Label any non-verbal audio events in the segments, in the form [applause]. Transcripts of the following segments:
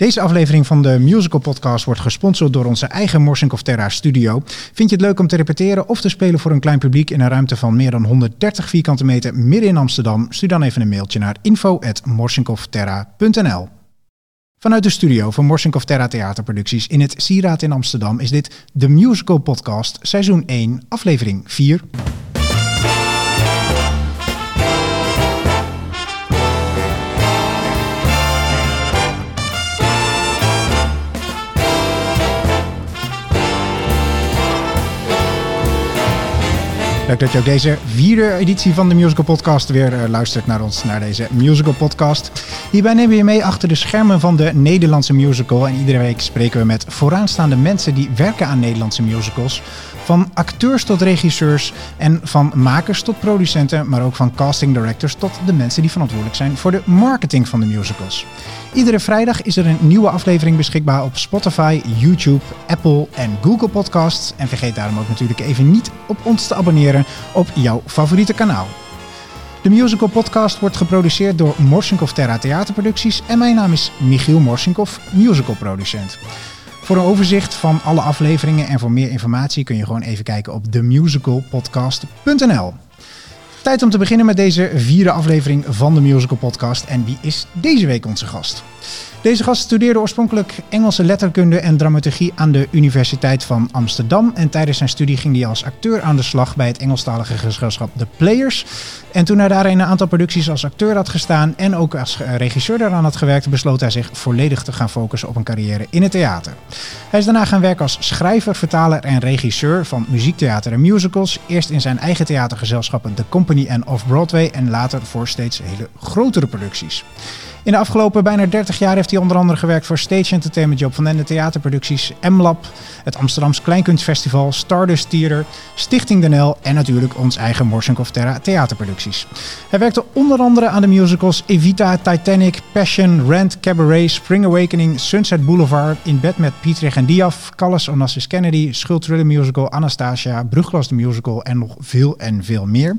Deze aflevering van de Musical Podcast wordt gesponsord door onze eigen Morsink of Terra studio. Vind je het leuk om te repeteren of te spelen voor een klein publiek in een ruimte van meer dan 130 vierkante meter midden in Amsterdam? Stuur dan even een mailtje naar info.morsinkofterra.nl Vanuit de studio van Morsinkov Terra Theaterproducties in het Sieraad in Amsterdam is dit de Musical Podcast seizoen 1 aflevering 4. Leuk dat je ook deze vierde editie van de Musical Podcast weer uh, luistert naar ons, naar deze Musical Podcast. Hierbij nemen we je mee achter de schermen van de Nederlandse musical. En iedere week spreken we met vooraanstaande mensen die werken aan Nederlandse musicals. Van acteurs tot regisseurs en van makers tot producenten, maar ook van casting directors tot de mensen die verantwoordelijk zijn voor de marketing van de musicals. Iedere vrijdag is er een nieuwe aflevering beschikbaar op Spotify, YouTube, Apple en Google Podcasts. En vergeet daarom ook natuurlijk even niet op ons te abonneren op jouw favoriete kanaal. De Musical Podcast wordt geproduceerd door Morsinkov Terra Theaterproducties en mijn naam is Michiel Morsinkov, musicalproducent. Voor een overzicht van alle afleveringen en voor meer informatie kun je gewoon even kijken op themusicalpodcast.nl. Tijd om te beginnen met deze vierde aflevering van de Musical Podcast. En wie is deze week onze gast? Deze gast studeerde oorspronkelijk Engelse letterkunde en dramaturgie aan de Universiteit van Amsterdam. En tijdens zijn studie ging hij als acteur aan de slag bij het Engelstalige gezelschap The Players. En toen hij daar in een aantal producties als acteur had gestaan en ook als eh, regisseur daaraan had gewerkt, besloot hij zich volledig te gaan focussen op een carrière in het theater. Hij is daarna gaan werken als schrijver, vertaler en regisseur van muziektheater en musicals. Eerst in zijn eigen theatergezelschappen The Company en Off-Broadway en later voor steeds hele grotere producties. In de afgelopen bijna 30 jaar heeft hij onder andere gewerkt voor Stage Entertainment Job van den theaterproducties M-Lab, het Amsterdams Kleinkunstfestival, Stardust Theater, Stichting Den en natuurlijk ons eigen Morsinkov Terra theaterproducties. Hij werkte onder andere aan de musicals Evita, Titanic, Passion, Rent, Cabaret, Spring Awakening, Sunset Boulevard, In Bed met Pietrich en Diaf, Callis Onassis Kennedy, Schuld Thriller Musical, Anastasia, Brugglas de Musical en nog veel en veel meer.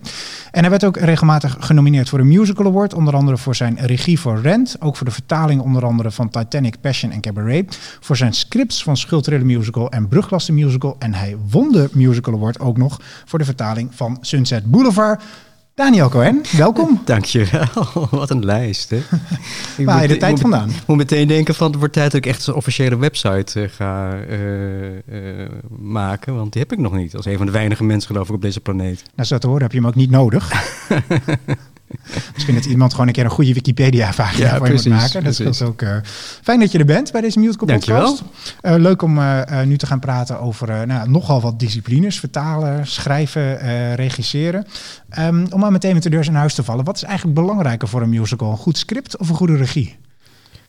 En hij werd ook regelmatig genomineerd voor een Musical Award, onder andere voor zijn regie voor Rent, ook voor de vertaling onder andere van Titanic, Passion en Cabaret, voor zijn scripts van Schuld Thriller Musical en Brugglas de Musical en hij won de Musical Award ook nog voor de vertaling van Sunset Boulevard. Daniel Cohen, welkom. [laughs] Dankjewel. [laughs] Wat een lijst. Hè? [laughs] Waar je de tijd vandaan? Ik moet meteen denken van het wordt tijd dat ik echt een officiële website uh, ga uh, uh, maken. Want die heb ik nog niet. Als een van de weinige mensen geloof ik op deze planeet. Nou, zo te horen heb je hem ook niet nodig. Misschien dat iemand gewoon een keer een goede Wikipedia-pagina ja, voor je moet maken. Dat is ook uh, fijn dat je er bent bij deze musical podcast. Uh, leuk om uh, nu te gaan praten over nou, nogal wat disciplines. Vertalen, schrijven, regisseren. Um, om maar meteen met de deur in huis te vallen. Wat is eigenlijk belangrijker voor een musical? Een goed script of een goede regie?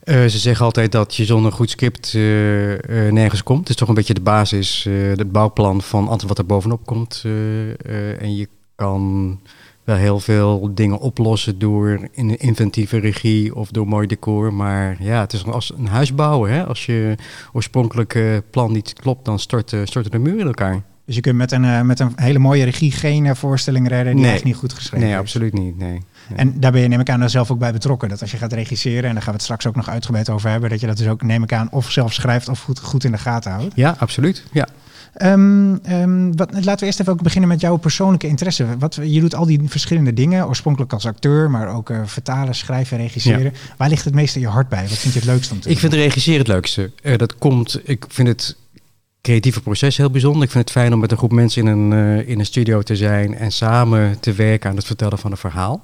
Uh, ze zeggen altijd dat je zonder goed script uh, uh, nergens komt. Het is toch een beetje de basis, het bouwplan van alles wat er bovenop komt. en je kan wel heel veel dingen oplossen door een inventieve regie of door mooi decor. Maar ja, het is als een huis bouwen. Hè? Als je oorspronkelijke plan niet klopt, dan storten, storten de muren in elkaar. Dus je kunt met een, uh, met een hele mooie regie geen uh, voorstelling redden die nee. echt niet goed geschreven nee, absoluut niet. Nee, nee. En daar ben je neem ik aan zelf ook bij betrokken. Dat als je gaat regisseren, en daar gaan we het straks ook nog uitgebreid over hebben, dat je dat dus ook neem ik aan of zelf schrijft of goed, goed in de gaten houdt. Ja, absoluut. Ja. Um, um, wat, laten we eerst even ook beginnen met jouw persoonlijke interesse. Wat, je doet al die verschillende dingen, oorspronkelijk als acteur, maar ook uh, vertalen, schrijven, regisseren. Ja. Waar ligt het meeste je hart bij? Wat vind je het leukste om te Ik vind regisseren het leukste. Uh, dat komt, ik vind het creatieve proces heel bijzonder. Ik vind het fijn om met een groep mensen in een, uh, in een studio te zijn en samen te werken aan het vertellen van een verhaal.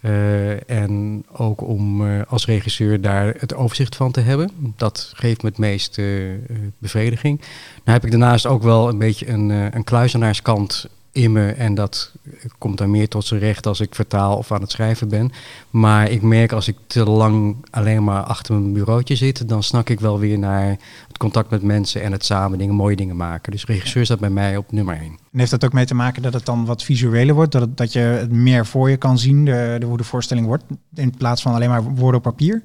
Uh, en ook om uh, als regisseur daar het overzicht van te hebben. Dat geeft me het meest uh, bevrediging. Nou heb ik daarnaast ook wel een beetje een, een kluizenaarskant in me. En dat komt dan meer tot zijn recht als ik vertaal of aan het schrijven ben. Maar ik merk als ik te lang alleen maar achter mijn bureautje zit, dan snak ik wel weer naar contact met mensen en het samen dingen, mooie dingen maken. Dus regisseur staat bij mij op nummer één. En heeft dat ook mee te maken dat het dan wat visueler wordt? Dat, dat je het meer voor je kan zien, de, hoe de voorstelling wordt, in plaats van alleen maar woorden op papier?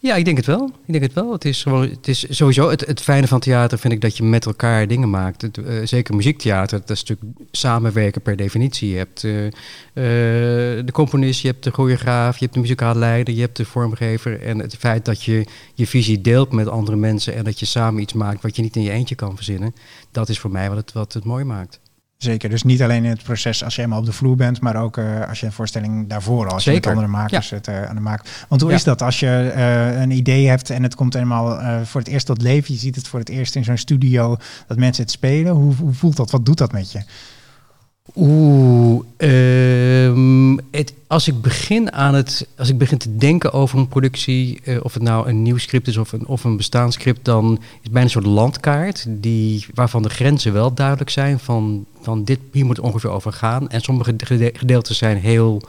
Ja, ik denk het wel. Ik denk het wel. Het is, gewoon, het is sowieso het, fijne van theater vind ik dat je met elkaar dingen maakt. Uh, zeker muziektheater, dat is natuurlijk samenwerken per definitie. Je hebt uh, uh, de componist, je hebt de choreograaf, je hebt de muzikale leider, je hebt de vormgever. En het feit dat je je visie deelt met andere mensen en dat je samen iets maakt wat je niet in je eentje kan verzinnen, dat is voor mij wat het, wat het mooi maakt. Zeker, dus niet alleen in het proces als je helemaal op de vloer bent, maar ook uh, als je een voorstelling daarvoor, als Zeker. je met andere makers ja. het uh, aan de maak. Want hoe ja. is dat als je uh, een idee hebt en het komt helemaal voor het eerst tot leven, je ziet het voor het eerst in zo'n studio dat mensen het spelen, hoe, hoe voelt dat? Wat doet dat met je? Oeh, um, het, als ik begin aan het, als ik begin te denken over een productie, uh, of het nou een nieuw script is of een, of een bestaanscript, dan is het bijna een soort landkaart die, waarvan de grenzen wel duidelijk zijn van, van dit, hier moet het ongeveer over gaan. En sommige gedeelten zijn heel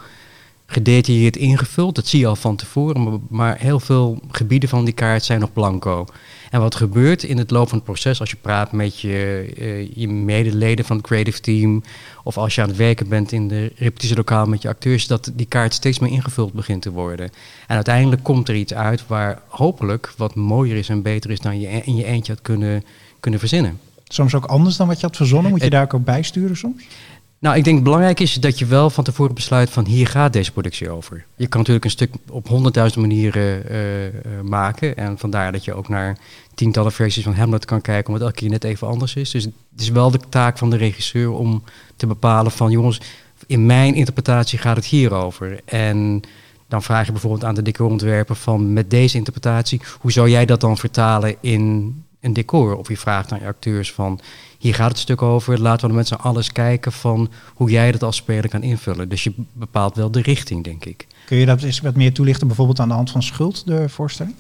gedetailleerd ingevuld, dat zie je al van tevoren, maar, heel veel gebieden van die kaart zijn nog blanco. En wat gebeurt in het loop van het proces als je praat met je, uh, je medeleden van het creative team of als je aan het werken bent in de repetitielokaal met je acteurs, dat die kaart steeds meer ingevuld begint te worden. En uiteindelijk komt er iets uit waar hopelijk wat mooier is en beter is dan je in je eentje had kunnen, kunnen verzinnen. Soms ook anders dan wat je had verzonnen? Moet je daar ook bijsturen soms? Nou, ik denk belangrijk is dat je wel van tevoren besluit van hier gaat deze productie over. Je kan natuurlijk een stuk op honderdduizend manieren uh, uh, maken. En vandaar dat je ook naar tientallen versies van Hamlet kan kijken, omdat elke keer net even anders is. Dus het is wel de taak van de regisseur om te bepalen van jongens, in mijn interpretatie gaat het hierover. En dan vraag je bijvoorbeeld aan de decorontwerper van met deze interpretatie, hoe zou jij dat dan vertalen in een decor? Of je vraagt aan je acteurs van hier gaat het stuk over, laten we met z'n alles kijken van hoe jij dat als speler kan invullen. Dus je bepaalt wel de richting, denk ik. Kun je dat eens wat meer toelichten, bijvoorbeeld aan de hand van Schuld, de voorstelling?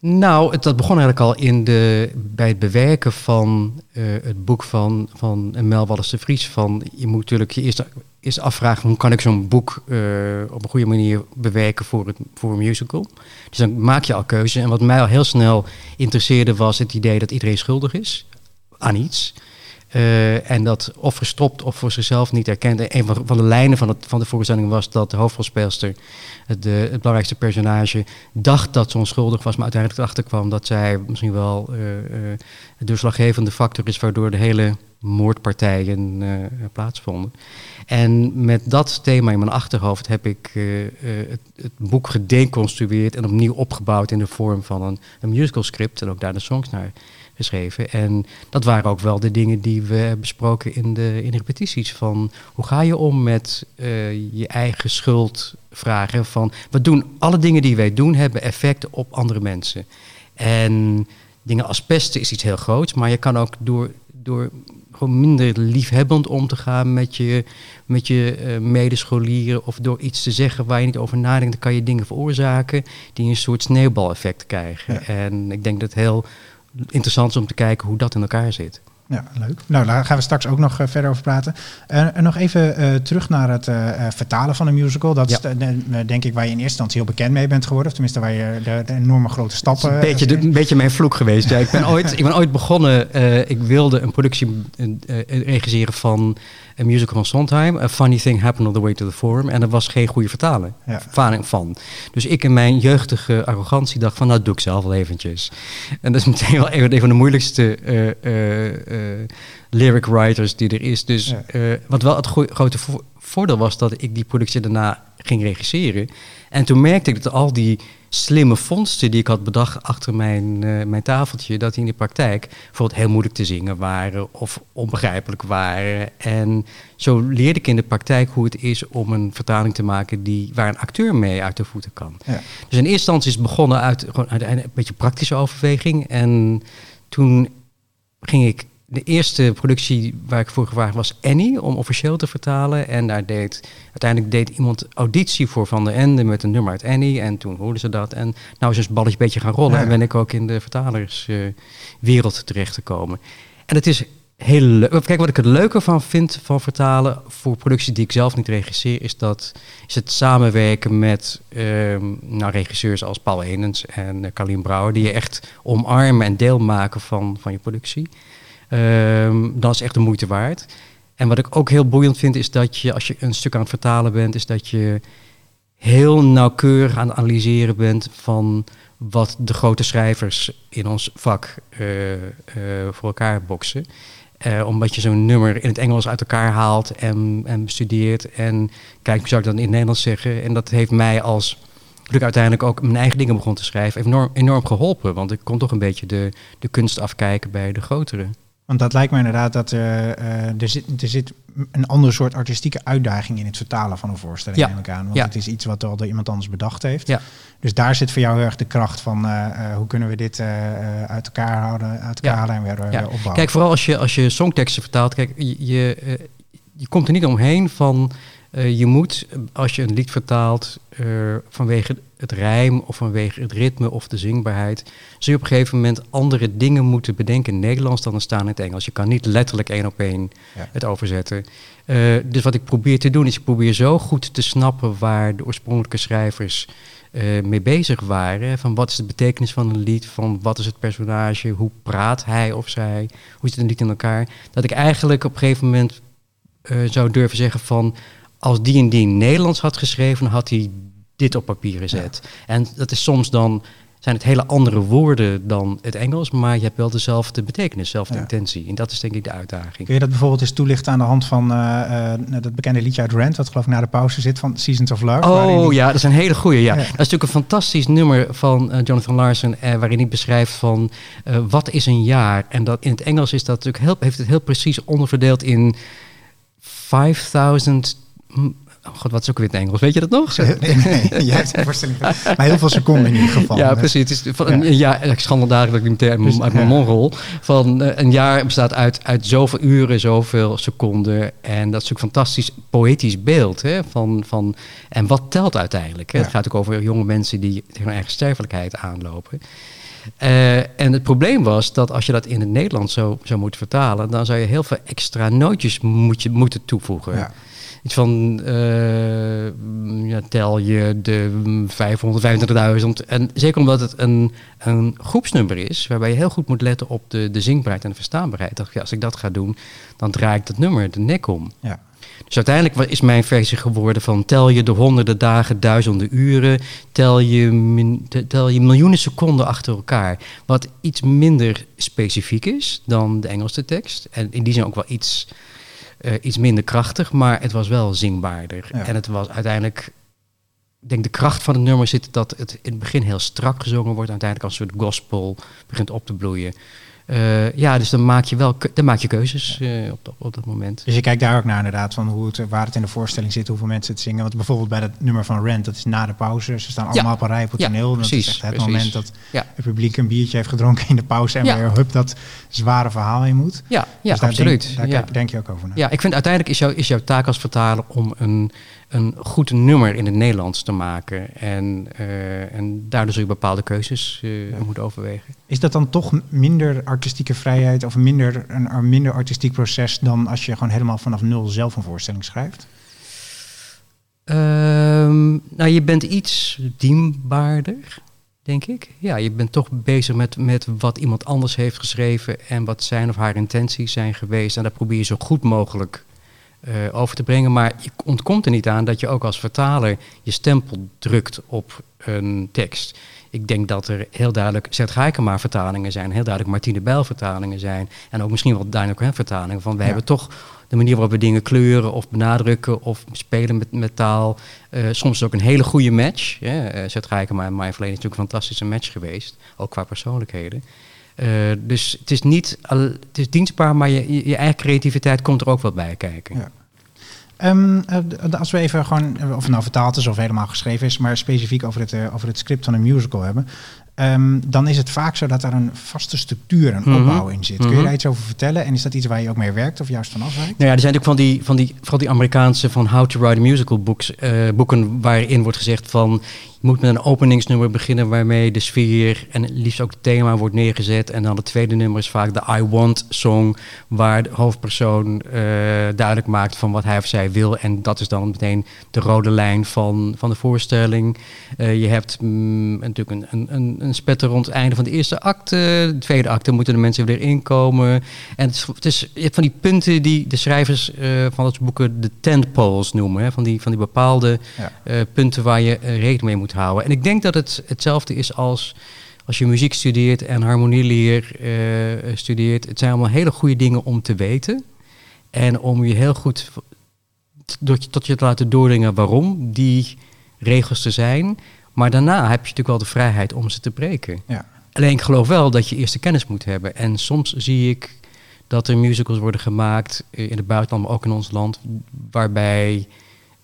Nou, het, dat begon eigenlijk al in de, bij het bewerken van uh, het boek van, van Mel Wallis de Vries. Van, je moet natuurlijk je eerst, eerst afvragen hoe kan ik zo'n boek uh, op een goede manier bewerken voor, het, voor een musical. Dus dan maak je al keuze. En wat mij al heel snel interesseerde was het idee dat iedereen schuldig is aan iets. Uh, en dat of verstopt of voor zichzelf niet erkend. Een van, van de lijnen van, het, van de voorstelling was dat de hoofdrolspeelster, de, het belangrijkste personage, dacht dat ze onschuldig was, maar uiteindelijk erachter kwam dat zij misschien wel uh, uh, de doorslaggevende factor is waardoor de hele moordpartijen plaatsvonden. En met dat thema in mijn achterhoofd heb ik het, het, boek gedeconstrueerd en opnieuw opgebouwd in de vorm van een, een musical script en ook daar de songs naar geschreven. En dat waren ook wel de dingen die we besproken in de, in de repetities. Van hoe ga je om met uh, je eigen schuldvragen? Van wat doen alle dingen die wij doen hebben effect op andere mensen. En dingen als pesten is iets heel groots, maar je kan ook door, door gewoon minder liefhebbend om te gaan met je, met je uh, medescholieren of door iets te zeggen waar je niet over nadenkt, dan kan je dingen veroorzaken die een soort sneeuwbaleffect krijgen. Ja. En ik denk dat heel interessant is om te kijken hoe dat in elkaar zit. Ja, leuk. Nou, daar gaan we straks ook nog uh, verder over praten. Uh, en nog even uh, terug naar het vertalen van een musical. Dat ja. is denk ik waar je in eerste instantie heel bekend mee bent geworden. Of tenminste waar je de, de enorme grote stappen... Een beetje, de, een beetje mijn vloek geweest. Ja, ik, ben [laughs] ooit, ik ben ooit begonnen... ik wilde een productie regisseren van een musical van Sondheim. A Funny Thing Happened on the Way to the Forum. En er was geen goede vertaling ja. van. Dus ik in mijn jeugdige arrogantie dacht van... nou, doe ik zelf wel eventjes. En dat is meteen wel een van de moeilijkste... Uh, lyric writers die er is. Dus ja. wat wel het grote vo voordeel was dat ik die productie daarna ging regisseren. En toen merkte ik dat al die slimme vondsten die ik had bedacht achter mijn, uh, mijn tafeltje, dat die in de praktijk bijvoorbeeld heel moeilijk te zingen waren of onbegrijpelijk waren. En zo leerde ik in de praktijk hoe het is om een vertaling te maken die, waar een acteur mee uit de voeten kan. Ja. Dus in eerste instantie is het begonnen uit, gewoon uit een beetje praktische overweging. En toen ging ik de eerste productie waar ik voor gevraagd was Annie om officieel te vertalen. En daar deed uiteindelijk deed iemand auditie voor Van der Ende met een nummer uit Annie. En toen hoorden ze dat. En nou is dus het balletje een beetje gaan rollen. Ja. En ben ik ook in de vertalerswereld uh, terecht gekomen. En het is heel leuk. Kijk, wat ik het leuke van vind van vertalen voor producties die ik zelf niet regisseer, is dat is het samenwerken met um, nou, regisseurs als Paul Enens en uh, Carlien Brouwer, die je echt omarmen en deel maken van, van je productie. Um, dat is echt de moeite waard. En wat ik ook heel boeiend vind, is dat je, als je een stuk aan het vertalen bent, is dat je heel nauwkeurig aan het analyseren bent van wat de grote schrijvers in ons vak eh, eh, voor elkaar boksen. Uh, omdat je zo'n nummer in het Engels uit elkaar haalt en, en bestudeert. En kijk, hoe zou ik dat in het Nederlands zeggen? En dat heeft mij als ik uiteindelijk ook mijn eigen dingen begon te schrijven, enorm, enorm geholpen. Want ik kon toch een beetje de, de kunst afkijken bij de grotere. Want dat lijkt me inderdaad dat uh, er, zit, er zit een ander soort artistieke uitdaging in het vertalen van een voorstelling, ja. neem ik aan. Want het is iets wat al door iemand anders bedacht heeft. Ja. Dus daar zit voor jou heel erg de kracht van uh, hoe kunnen we dit uit elkaar houden, uit elkaar halen en weer, weer, opbouwen. Kijk, vooral als je, als je songteksten vertaalt, kijk, je, je, je komt er niet omheen van je moet, als je een lied vertaalt, vanwege het rijm of vanwege het ritme of de zingbaarheid, zul je op een gegeven moment andere dingen moeten bedenken in Nederlands dan er staan in het Engels. Je kan niet letterlijk één op één het overzetten. Uh, dus wat ik probeer te doen is, ik probeer zo goed te snappen waar de oorspronkelijke schrijvers mee bezig waren. Van wat is de betekenis van een lied, van wat is het personage, hoe praat hij of zij, hoe zit een lied in elkaar. Dat ik eigenlijk op een gegeven moment uh, zou durven zeggen van, als die en die Nederlands had geschreven, had hij dit op papier zet. En dat is soms dan zijn het hele andere woorden dan het Engels, maar je hebt wel dezelfde betekenis, dezelfde intentie. En dat is denk ik de uitdaging. Kun je dat bijvoorbeeld eens toelichten aan de hand van uh, dat bekende liedje uit Rent, wat geloof ik na de pauze zit van Seasons of Love? Oh ja, dat is een hele goede. Ja. Dat is natuurlijk een fantastisch nummer van uh, Jonathan Larson, waarin hij beschrijft van wat is een jaar. En dat in het Engels is dat natuurlijk heel, heeft het heel precies onderverdeeld in 5000 Oh god, wat is ook weer het Engels? Weet je dat nog? [laughs] Nee, nee, jij hebt een voorstelling Maar heel veel seconden in ieder geval. Ja, precies. Het is van een jaar, ik schandel ik meteen uit, mijn mond rol. Van uh, een jaar bestaat uit, uit zoveel uren, zoveel seconden. En dat is ook een fantastisch poëtisch beeld. Hè? Van, van, en wat telt uiteindelijk? Hè? Het gaat ook over jonge mensen die tegen hun eigen sterfelijkheid aanlopen. Uh, en het probleem was dat als je dat in het Nederlands zo zou moeten vertalen, dan zou je heel veel extra nootjes moet je, moeten toevoegen. Ja iets van uh, ja, tel je de 525.000. En zeker omdat het een, een groepsnummer is, waarbij je heel goed moet letten op de, de zingbaarheid en de verstaanbaarheid. Dat, ja, als ik dat ga doen, dan draai ik dat nummer de nek om. Ja. Dus uiteindelijk is mijn versie geworden van tel je de honderden dagen, duizenden uren, tel je, tel je miljoenen seconden achter elkaar. Wat iets minder specifiek is dan de Engelse tekst. En in die zin ook wel iets uh, iets minder krachtig, maar het was wel zingbaarder. En het was uiteindelijk, ik denk de kracht van het nummer zit dat het in het begin heel strak gezongen wordt, uiteindelijk als een soort gospel begint op te bloeien. Uh, ja, dus dan maak je wel dan maak je keuzes uh, op, dat, op dat moment. Dus je kijkt daar ook naar inderdaad van hoe het, waar het in de voorstelling zit, hoeveel mensen het zingen. Want bijvoorbeeld bij dat nummer van Rent, dat is na de pauze. Ze staan allemaal op een rij op het toneel. Ja, precies, dat is echt het moment dat het publiek een biertje heeft gedronken in de pauze en weer hup dat zware verhaal in moet. Ja, ja dus absoluut. Denk, daar denk je ook over na. Ja, ik vind uiteindelijk is, jou, is jouw taak als vertaler om een een goed nummer in het Nederlands te maken. En, uh, en daardoor zul je bepaalde keuzes uh, ja. moeten overwegen. Is dat dan toch minder artistieke vrijheid of minder, een, een minder artistiek proces dan als je gewoon helemaal vanaf nul zelf een voorstelling schrijft? Um, nou, je bent iets dienbaarder, denk ik. Ja, je bent toch bezig met, met wat iemand anders heeft geschreven en wat zijn of haar intenties zijn geweest. En daar probeer je zo goed mogelijk uh, over te brengen. Maar je ontkomt er niet aan dat je ook als vertaler je stempel drukt op een tekst. Ik denk dat er heel duidelijk Zet Gaikema vertalingen zijn, heel duidelijk Martine Bijl vertalingen zijn. En ook misschien wel duidelijk hè, vertalingen van we hebben toch de manier waarop we dingen kleuren of benadrukken of spelen met, met taal. Uh, soms ook een hele goede match. Uh, Zet Gaikema en Maya Verleden is natuurlijk een fantastische match geweest, ook qua persoonlijkheden. Uh, dus het is niet, het is dienstbaar, maar je, je eigen creativiteit komt er ook wel bij kijken. Ja. Um, als we even gewoon, of het nou vertaald is of helemaal geschreven is, maar specifiek over het, uh, over het script van een musical hebben. Um, dan is het vaak zo dat er een vaste structuur en opbouw mm -hmm. in zit. Kun je mm -hmm. daar iets over vertellen? En is dat iets waar je ook mee werkt of juist vanaf werkt? Nou ja, er zijn natuurlijk van die, van die, vooral die Amerikaanse van How to Write a Musical books, uh, boeken waarin wordt gezegd van moet met een openingsnummer beginnen waarmee de sfeer en liefst ook het thema wordt neergezet. En dan het tweede nummer is vaak de I Want song, waar de hoofdpersoon uh, duidelijk maakt van wat hij of zij wil. En dat is dan meteen de rode lijn van, van de voorstelling. Uh, je hebt mm, natuurlijk een, een, een spetter rond het einde van de eerste acte. De tweede acte moeten de mensen weer inkomen. En het is, het is, je hebt van die punten die de schrijvers uh, van dat boeken de tentpoles noemen. Hè? Van, die, van die bepaalde ja. punten waar je rekening mee moet houden. En ik denk dat het hetzelfde is als als je muziek studeert en harmonieleer uh, studeert. Het zijn allemaal hele goede dingen om te weten. En om je heel goed tot je te laten doordringen waarom die regels er zijn. Maar daarna heb je natuurlijk wel de vrijheid om ze te breken. Ja. Alleen ik geloof wel dat je eerst de kennis moet hebben. En soms zie ik dat er musicals worden gemaakt in het buitenland, maar ook in ons land, waarbij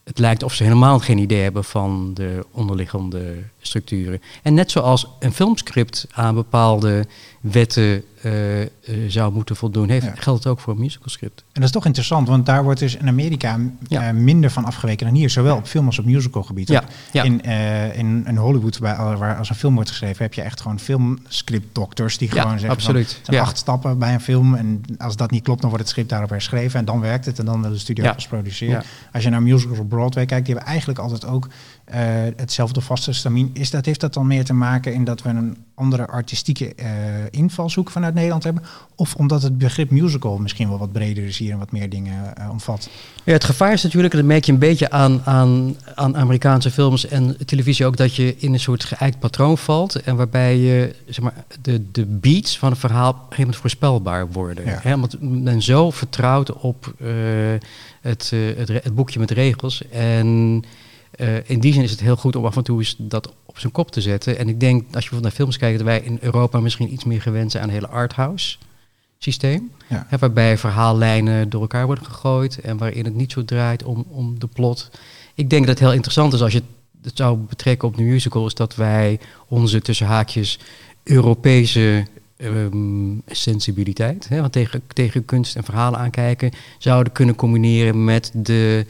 het lijkt of ze helemaal geen idee hebben van de onderliggende structuren. En net zoals een filmscript aan bepaalde wetten uh, uh, zou moeten voldoen, heeft, geldt ook voor een musicalscript. En dat is toch interessant, want daar wordt dus in Amerika ja. uh, minder van afgeweken dan hier, zowel op film als op musicalgebied. Ja. Ja. In, in, in Hollywood, waar, waar als een film wordt geschreven, heb je echt gewoon filmscriptdokters die gewoon zeggen: absoluut. Van, zijn acht stappen bij een film. En als dat niet klopt, dan wordt het script daarop herschreven en dan werkt het en dan wil de studio pas produceren. Als je naar musicals op Broadway kijkt, die hebben eigenlijk altijd ook uh, hetzelfde vaste stamien. Is dat, heeft dat dan meer te maken in dat we een andere artistieke uh, invalshoek vanuit Nederland hebben? Of omdat het begrip musical misschien wel wat breder is hier en wat meer dingen uh, omvat? Ja, het gevaar is natuurlijk, dat merk je een beetje aan, aan, aan Amerikaanse films en televisie ook, dat je in een soort geëikt patroon valt. En waarbij je, zeg maar, de, de beats van een verhaal op een gegeven moment voorspelbaar worden. Ja. Hè? Want men zo vertrouwd op het, het, het boekje met regels. En uh, in die zin is het heel goed om af en toe eens dat op zijn kop te zetten. En ik denk, als je bijvoorbeeld naar films kijkt, dat wij in Europa misschien iets meer gewend zijn aan een hele arthouse systeem. Ja. Hè, waarbij verhaallijnen door elkaar worden gegooid en waarin het niet zo draait om, om de plot. Ik denk dat het heel interessant is als je het zou betrekken op de musical, is dat wij onze tussen haakjes Europese um, sensibiliteit, hè, want tegen, tegen kunst en verhalen aankijken, zouden kunnen combineren met de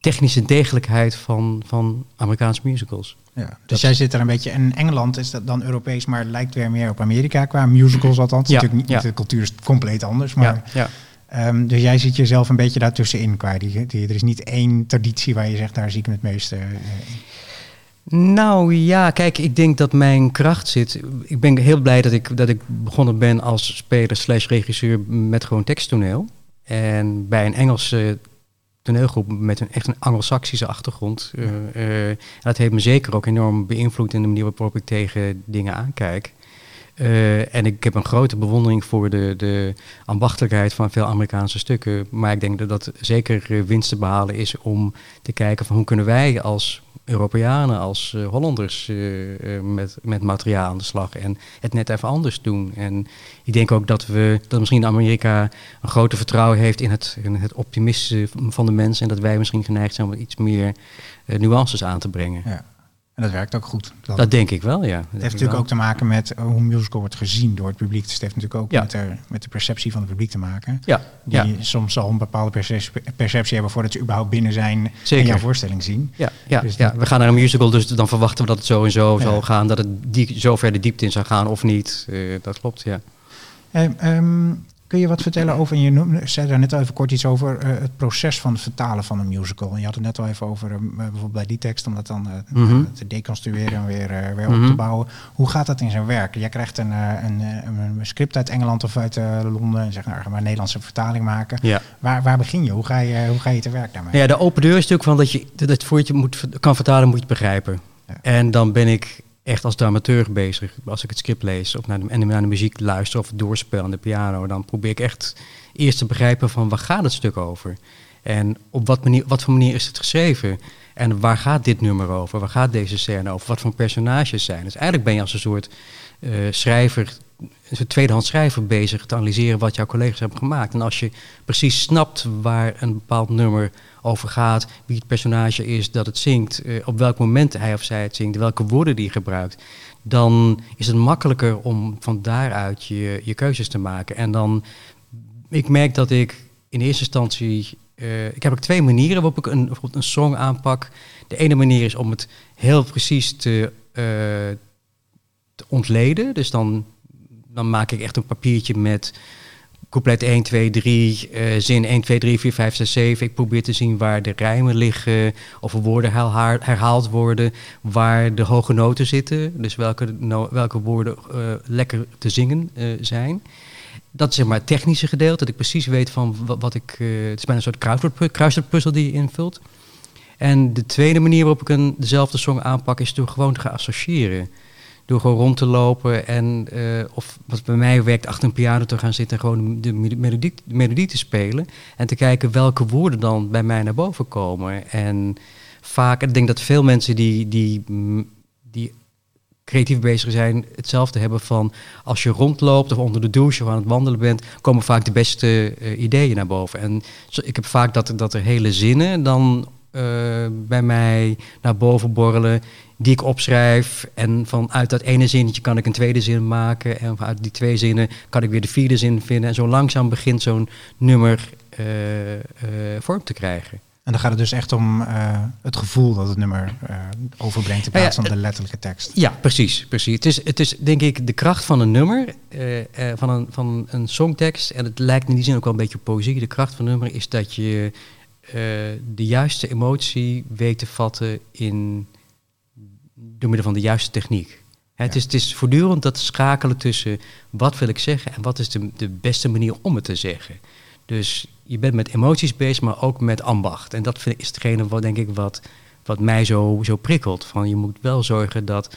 technische degelijkheid van, van Amerikaanse musicals. Ja, dus jij zit er een beetje in Engeland is dat dan Europees, maar lijkt weer meer op Amerika qua musicals althans. Ja, Natuurlijk niet, ja. de cultuur is compleet anders, maar ja, ja. Um, dus jij ziet jezelf een beetje daartussenin qua. Die, die, er is niet één traditie waar je zegt, daar zie ik me het meeste uh, nou ja, kijk, ik denk dat mijn kracht zit. Ik ben heel blij dat ik, dat ik begonnen ben als speler slash regisseur met gewoon teksttoneel. En bij een Engelse toneelgroep met een echt een anglo-saxische achtergrond. Uh, uh, dat heeft me zeker ook enorm beïnvloed in de manier waarop ik tegen dingen aankijk. Uh, en ik heb een grote bewondering voor de, de ambachtelijkheid van veel Amerikaanse stukken. Maar ik denk dat dat zeker winst te behalen is om te kijken van hoe kunnen wij als Europeanen, als uh, Hollanders met, met materiaal aan de slag en het net even anders doen. En ik denk ook dat we dat misschien Amerika een grote vertrouwen heeft in het, in het optimisme van de mensen en dat wij misschien geneigd zijn om iets meer nuances aan te brengen. Ja. En dat werkt ook goed. Dat denk ik wel, ja. Het heeft natuurlijk ook te maken met hoe een musical wordt gezien door het publiek. Dus het heeft natuurlijk ook met, de, met de perceptie van het publiek te maken. Ja. Die ja. soms al een bepaalde perceptie, perceptie hebben voordat ze überhaupt binnen zijn Zeker. en jouw voorstelling zien. Ja, ja, dus ja. we gaan naar een musical, dus dan verwachten we dat het zo en zo zal gaan. Dat het die, zo ver de diepte in zal gaan of niet. Uh, dat klopt, ja. Um, Kun je wat vertellen over, je noemde, zei daar net al even kort iets over, uh, het proces van het vertalen van een musical. En je had het net al even over, uh, bijvoorbeeld bij die tekst, om dat dan uh, mm -hmm. te deconstrueren en weer, weer mm -hmm. op te bouwen. Hoe gaat dat in zijn werk? Jij krijgt een, een, een, script uit Engeland of uit Londen en zegt, nou, ga maar een Nederlandse vertaling maken. Ja. Waar, waar begin je? Hoe ga je, hoe ga je te werk daarmee? Ja, de open deur is natuurlijk van dat je dat voor je moet, kan vertalen, moet je het begrijpen. Ja. En dan ben ik echt als dramateur bezig. Als ik het script lees of naar de, en naar de muziek luister of doorspel aan de piano, dan probeer ik echt eerst te begrijpen van waar gaat het stuk over? En op wat, manier, wat voor manier is het geschreven? En waar gaat dit nummer over? Waar gaat deze scène over? Wat voor personages zijn? Dus eigenlijk ben je als een soort uh, schrijver, een tweedehands schrijver bezig te analyseren wat jouw collega's hebben gemaakt. En als je precies snapt waar een bepaald nummer over gaat, wie het personage is dat het zingt, uh, op welk moment hij of zij het zingt, welke woorden die gebruikt, dan is het makkelijker om van daaruit je, je keuzes te maken. En dan, ik merk dat ik in eerste instantie. ik heb ook twee manieren waarop ik een, een song aanpak. De ene manier is om het heel precies te, te ontleden. Dus dan, dan maak ik echt een papiertje met couplet 1, 2, 3, uh, zin 1, 2, 3, 4, 5, 6, 7. Ik probeer te zien waar de rijmen liggen, of woorden herhaald worden, waar de hoge noten zitten. Dus welke, welke woorden uh, lekker te zingen uh, zijn. Dat is zeg maar het technische gedeelte, dat ik precies weet van wat, wat ik... Uh, het is bijna een soort kruiswoordpuzzel die je invult. En de tweede manier waarop ik een, dezelfde song aanpak is door gewoon te gaan associëren. Door gewoon rond te lopen en, uh, of wat bij mij werkt, achter een piano te gaan zitten en gewoon de melodie, de melodie te spelen. En te kijken welke woorden dan bij mij naar boven komen. En vaak, ik denk dat veel mensen die, die, die creatief bezig zijn, hetzelfde hebben van als je rondloopt of onder de douche of aan het wandelen bent, komen vaak de beste uh, ideeën naar boven. En ik heb vaak dat, dat er hele zinnen dan uh, bij mij naar boven borrelen die ik opschrijf. En vanuit dat ene zinnetje kan ik een tweede zin maken. En vanuit die twee zinnen kan ik weer de vierde zin vinden. En zo langzaam begint zo'n nummer uh, uh, vorm te krijgen. En dan gaat het dus echt om uh, het gevoel dat het nummer overbrengt in plaats van de letterlijke tekst. Ja, precies. precies. Het, is, het is denk ik de kracht van een nummer, van, een, van een songtekst. En het lijkt in die zin ook wel een beetje op poëzie. De kracht van een nummer is dat je de juiste emotie weet te vatten in door middel van de juiste techniek. Het, is, het is voortdurend dat schakelen tussen wat wil ik zeggen en wat is de, de beste manier om het te zeggen. Dus je bent met emoties bezig, maar ook met ambacht. En dat vind is hetgene wat, denk ik, wat, wat mij zo, zo prikkelt. Van je moet wel zorgen dat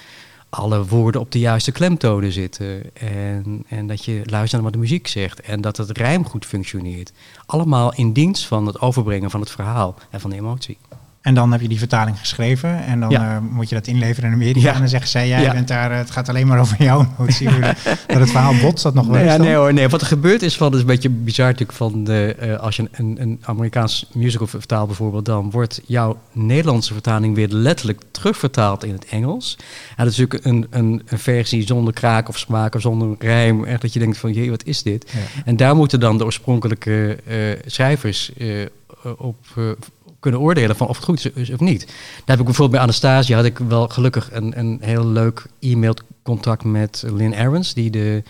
alle woorden op de juiste klemtonen zitten. En, en dat je luistert naar wat de muziek zegt. En dat het rijm goed functioneert. Allemaal in dienst van het overbrengen van het verhaal en van de emotie. En dan heb je die vertaling geschreven en dan ja. uh, moet je dat inleveren in Amerika. Ja. En dan zeggen zij, jij ja. bent daar, eh, het gaat alleen maar over jou. [laughs] notie. dat het verhaal botst dat nog wel nee, ja, nee hoor, nee. Wat er gebeurt is van, is een beetje bizar natuurlijk van, de, uh, als je een, een Amerikaans musical vertaalt bijvoorbeeld, dan wordt jouw Nederlandse vertaling weer letterlijk terugvertaald in het Engels. En dat is natuurlijk een, een, een versie zonder kraak of smaak of zonder rijm. Echt dat je denkt van, jee, wat is dit? En daar moeten dan de oorspronkelijke schrijvers op kunnen oordelen van of het goed is of niet. Daar heb ik bijvoorbeeld bij Anastasia had ik wel gelukkig een, een heel leuk e-mailcontact met Lynn Ahrens, die de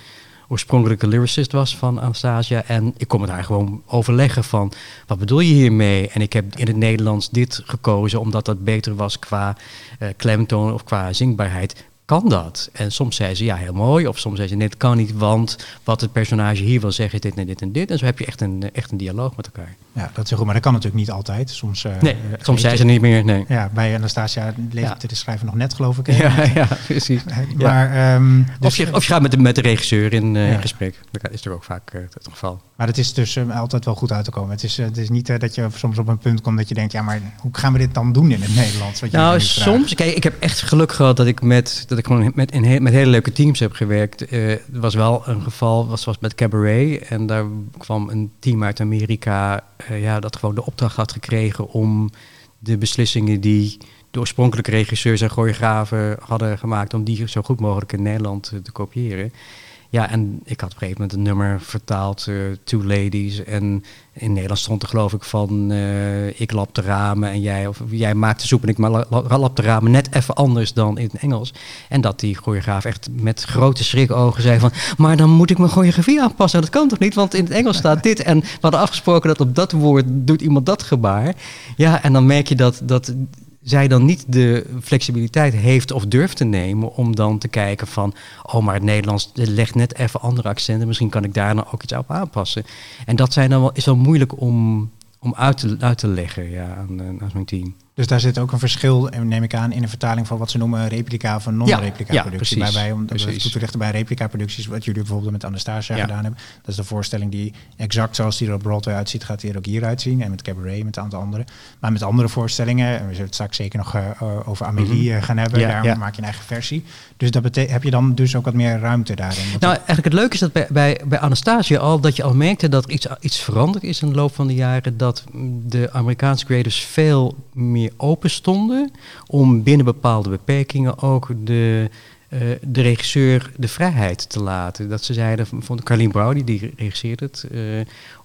oorspronkelijke lyricist was van Anastasia. En ik kon met haar gewoon overleggen van, wat bedoel je hiermee? En ik heb in het Nederlands dit gekozen, omdat dat beter was qua uh, klemtoon of qua zingbaarheid kan dat? En soms zei ze ja, heel mooi. Of soms zei ze nee, het kan niet, want wat het personage hier wil zeggen is dit en dit en dit. En zo heb je echt een, echt een dialoog met elkaar. Ja, dat is goed, maar dat kan natuurlijk niet altijd. Soms, uh, nee, soms zei ze niet meer. Nee. Ja, bij Anastasia leeft ja. de schrijver nog net, geloof ik. Ja, [laughs] ja, precies. maar, um, dus of, je, of je gaat met de, met de regisseur in, uh, ja. gesprek. Dat is er ook vaak uh, het geval. Maar het is dus altijd wel goed uit te komen. Het is, het is niet dat je soms op een punt komt dat je denkt, ja, maar hoe gaan we dit dan doen in het Nederlands? Wat nou, soms, kijk, ik heb echt geluk gehad dat ik met, dat ik gewoon met, in met hele leuke teams heb gewerkt. er was wel een geval, was, was met Cabaret. En daar kwam een team uit Amerika ja, dat gewoon de opdracht had gekregen om de beslissingen die de oorspronkelijke regisseurs en choreografen hadden gemaakt, om die zo goed mogelijk in Nederland te kopiëren. Ja, en ik had op een gegeven moment een nummer vertaald, uh, Two Ladies. En in Nederland stond er geloof ik van, uh, ik lap de ramen en jij, of jij maakt de soep en ik lap de ramen net even anders dan in het Engels. En dat die choreograaf echt met grote schrikogen zei van, maar dan moet ik mijn choreografie aanpassen. Dat kan toch niet, want in het Engels staat dit. En we hadden afgesproken dat op dat woord doet iemand dat gebaar. Ja, en dan merk je dat, dat zij dan niet de flexibiliteit heeft of durft te nemen om dan te kijken van, oh maar het Nederlands legt net even andere accenten, misschien kan ik daar nou ook iets op aanpassen. En dat zijn dan wel, is wel moeilijk om, om uit, te, leggen ja, aan, aan zo'n team. Dus daar zit ook een verschil, neem ik aan, in de vertaling van wat ze noemen replica of non-replica ja, productie. Ja, bij, om toe te richten bij replica producties, wat jullie bijvoorbeeld met Anastasia gedaan hebben. Dat is de voorstelling die exact zoals die er op Broadway uitziet, gaat die er ook hier uitzien. En met Cabaret, met een aantal andere. Maar met andere voorstellingen, we zullen het straks zeker nog uh, over Amélie mm -hmm. gaan hebben, daar maak je een eigen versie. Dus dat heb je dan dus ook wat meer ruimte daarin. Nou, eigenlijk het leuke is dat bij, bij, bij Anastasia al, dat je al merkte dat er iets, iets veranderd is in de loop van de jaren. Dat de Amerikaanse creators veel meer open stonden om binnen bepaalde beperkingen ook de de regisseur de vrijheid te laten. Dat ze zeiden, vond Carlien Browdy, die regisseerde het,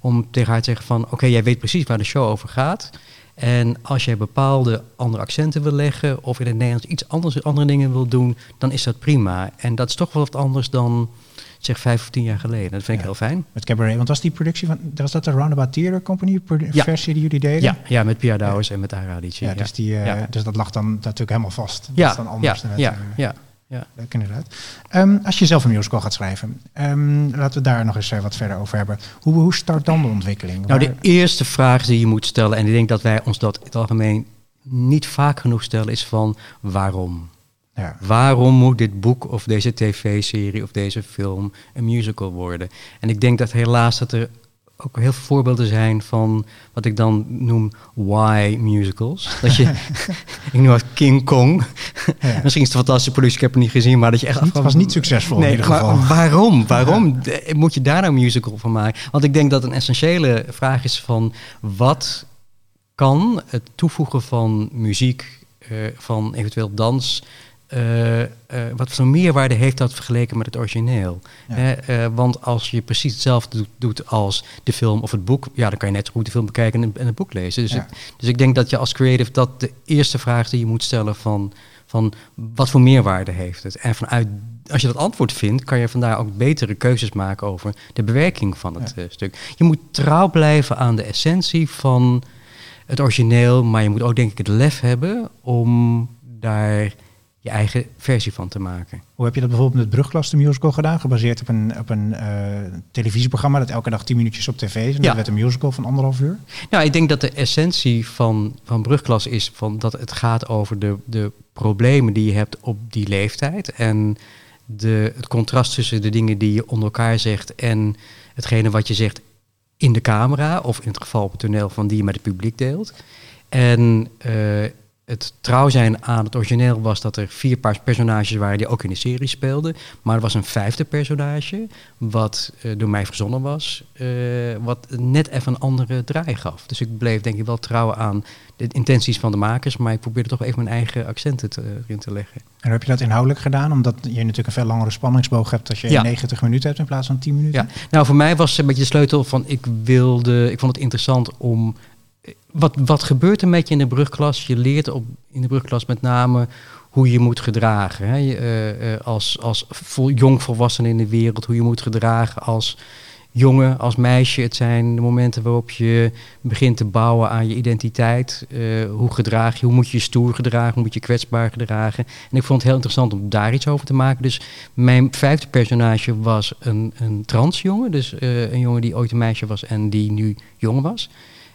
om tegen haar te zeggen van... oké, jij weet precies waar de show over gaat... En als jij bepaalde andere accenten wil leggen of in het Nederlands iets anders, andere dingen wil doen, dan is dat prima. En dat is toch wel wat anders dan zeg vijf of tien jaar geleden. Dat vind ik heel fijn. Met Cabaret, want was die productie van, was dat de Roundabout Theater Company versie die jullie deden? Ja, ja met Pia Douwers en met Aradici. Ja, dus, die, uh, dus dat lag dan natuurlijk helemaal vast. Dat ja, is dan anders. Ja, ja, ja. Leuk inderdaad. Um, als je zelf een musical gaat schrijven, um, laten we daar nog eens uh, wat verder over hebben. Hoe, hoe start dan de ontwikkeling? Nou, de eerste vraag die je moet stellen, en ik denk dat wij ons dat in het algemeen niet vaak genoeg stellen, is van waarom? Ja. Waarom moet dit boek of deze tv-serie of deze film een musical worden? En ik denk dat helaas dat er ook heel veel voorbeelden zijn van wat ik dan noem why musicals. Dat je, [laughs] ik noem het King Kong. Ja. Misschien is het een fantastische productie, ik heb het niet gezien, maar dat je echt... Het was niet succesvol nee, in ieder geval. waarom? Waarom moet je daar nou een musical van maken? Want ik denk dat een essentiële vraag is van wat kan het toevoegen van muziek, uh, van eventueel dans, uh, uh, wat voor meerwaarde heeft dat vergeleken met het origineel? Uh, want als je precies hetzelfde doet, als de film of het boek, ja, dan kan je net zo goed de film bekijken en, het boek lezen. Dus, dus ik denk dat je als creative dat de eerste vraag die je moet stellen van, van wat voor meerwaarde heeft het? En vanuit, als je dat antwoord vindt, kan je vandaar ook betere keuzes maken over de bewerking van het stuk. Je moet trouw blijven aan de essentie van het origineel, maar je moet ook denk ik het lef hebben om daar je eigen versie van te maken. Hoe heb je dat bijvoorbeeld met Brugklas de musical gedaan? Gebaseerd op een, op een uh, televisieprogramma dat elke dag tien minuutjes op tv is. En ja. dat werd een musical van anderhalf uur. Nou, ik denk dat de essentie van, van Brugklas is van dat het gaat over de, de problemen die je hebt op die leeftijd. En de, het contrast tussen de dingen die je onder elkaar zegt en hetgene wat je zegt in de camera. Of in het geval op het toneel van die je met het publiek deelt. En uh, het trouw zijn aan het origineel was dat er vier personages waren die ook in de serie speelden. Maar er was een vijfde personage, wat uh, door mij verzonnen was, uh, wat net even een andere draai gaf. Dus ik bleef denk ik wel trouw aan de intenties van de makers, maar ik probeerde toch even mijn eigen accenten te, erin te leggen. En heb je dat inhoudelijk gedaan, omdat je natuurlijk een veel langere spanningsboog hebt als je ja. 90 minuten hebt in plaats van 10 minuten? Ja, nou voor mij was het een beetje de sleutel van ik wilde, ik vond het interessant om wat, wat gebeurt er met je in de brugklas? Je leert op, in de brugklas met name hoe je moet gedragen. Hè? Uh, uh, als als in de wereld, hoe je moet gedragen als jongen, als meisje. Het zijn de momenten waarop je begint te bouwen aan je identiteit. Uh, hoe gedraag je, hoe moet je je stoer gedragen, hoe moet je kwetsbaar gedragen. En ik vond het heel interessant om daar iets over te maken. Dus mijn vijfde personage was een, een transjongen. Dus een jongen die ooit een meisje was en die nu jong was.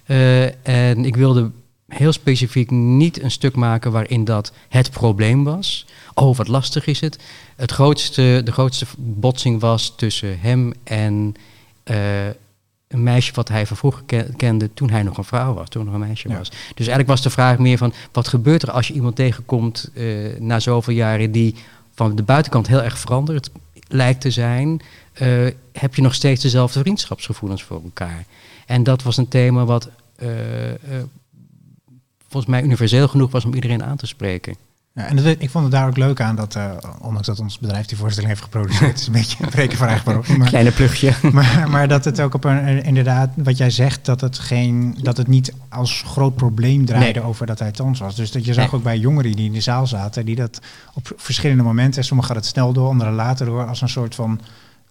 Uh, en ik wilde heel specifiek niet een stuk maken waarin dat het probleem was. Oh, wat lastig is het. het grootste, de grootste botsing was tussen hem en uh, een meisje wat hij van vroeger kende toen hij nog een vrouw was, toen nog een meisje was. Dus eigenlijk was de vraag meer van, wat gebeurt er als je iemand tegenkomt uh, na zoveel jaren die van de buitenkant heel erg veranderd lijkt te zijn, uh, heb je nog steeds dezelfde vriendschapsgevoelens voor elkaar. En dat was een thema wat uh, uh, volgens mij universeel genoeg was om iedereen aan te spreken. Ja, en dat, ik vond het daar ook leuk aan dat, uh, ondanks dat ons bedrijf die voorstelling heeft geproduceerd, is een beetje een breken van eigen maar, Kleine plugje. Maar, maar, dat het ook op een, inderdaad, wat jij zegt, dat het, geen, dat het niet als groot probleem draaide over dat hij trans was. Dus dat je zag ook bij jongeren die in de zaal zaten, die dat op verschillende momenten, sommigen gaat het snel door, anderen later door, als een soort van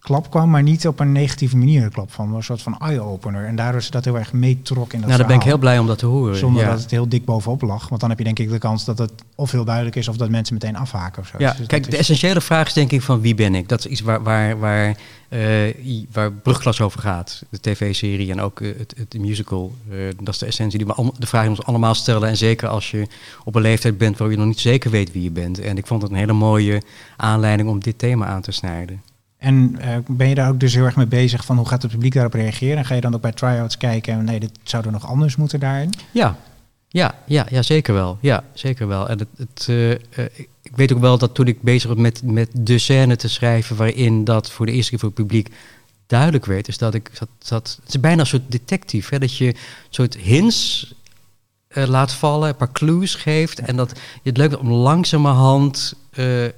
klap kwam, maar niet op een negatieve manier klap van, een soort van eye-opener. En daardoor is dat heel erg meetrok in dat Nou, dan ben ik heel blij om dat te horen. Zonder dat het heel dik bovenop lag. Want dan heb je denk ik de kans dat het of heel duidelijk is of dat mensen meteen afhaken of zo. Ja, dus kijk, de essentiële vraag is denk ik van wie ben ik? Dat is iets waar, waar, waar, uh, waar Brugklas over gaat. De tv-serie en ook uh, het, het, musical. Uh, dat is de essentie die we de vraag die ons allemaal stellen. En zeker als je op een leeftijd bent waar je nog niet zeker weet wie je bent. En ik vond het een hele mooie aanleiding om dit thema aan te snijden. En uh, ben je daar ook dus heel erg mee bezig van hoe gaat het publiek daarop reageren? En ga je dan ook bij tryouts kijken en nee, dit zou er nog anders moeten daarin? Ja, ja, ja, ja zeker wel. Ja, zeker wel. En het, het, uh, uh, ik weet ook wel dat toen ik bezig was met, met de scène te schrijven waarin dat voor de eerste keer voor het publiek duidelijk werd, is dat ik zat, zat het is bijna een soort detective, hè, dat je een soort hints eh, laat vallen, een paar clues geeft. En dat je het leuk om langzamerhand eh, eh,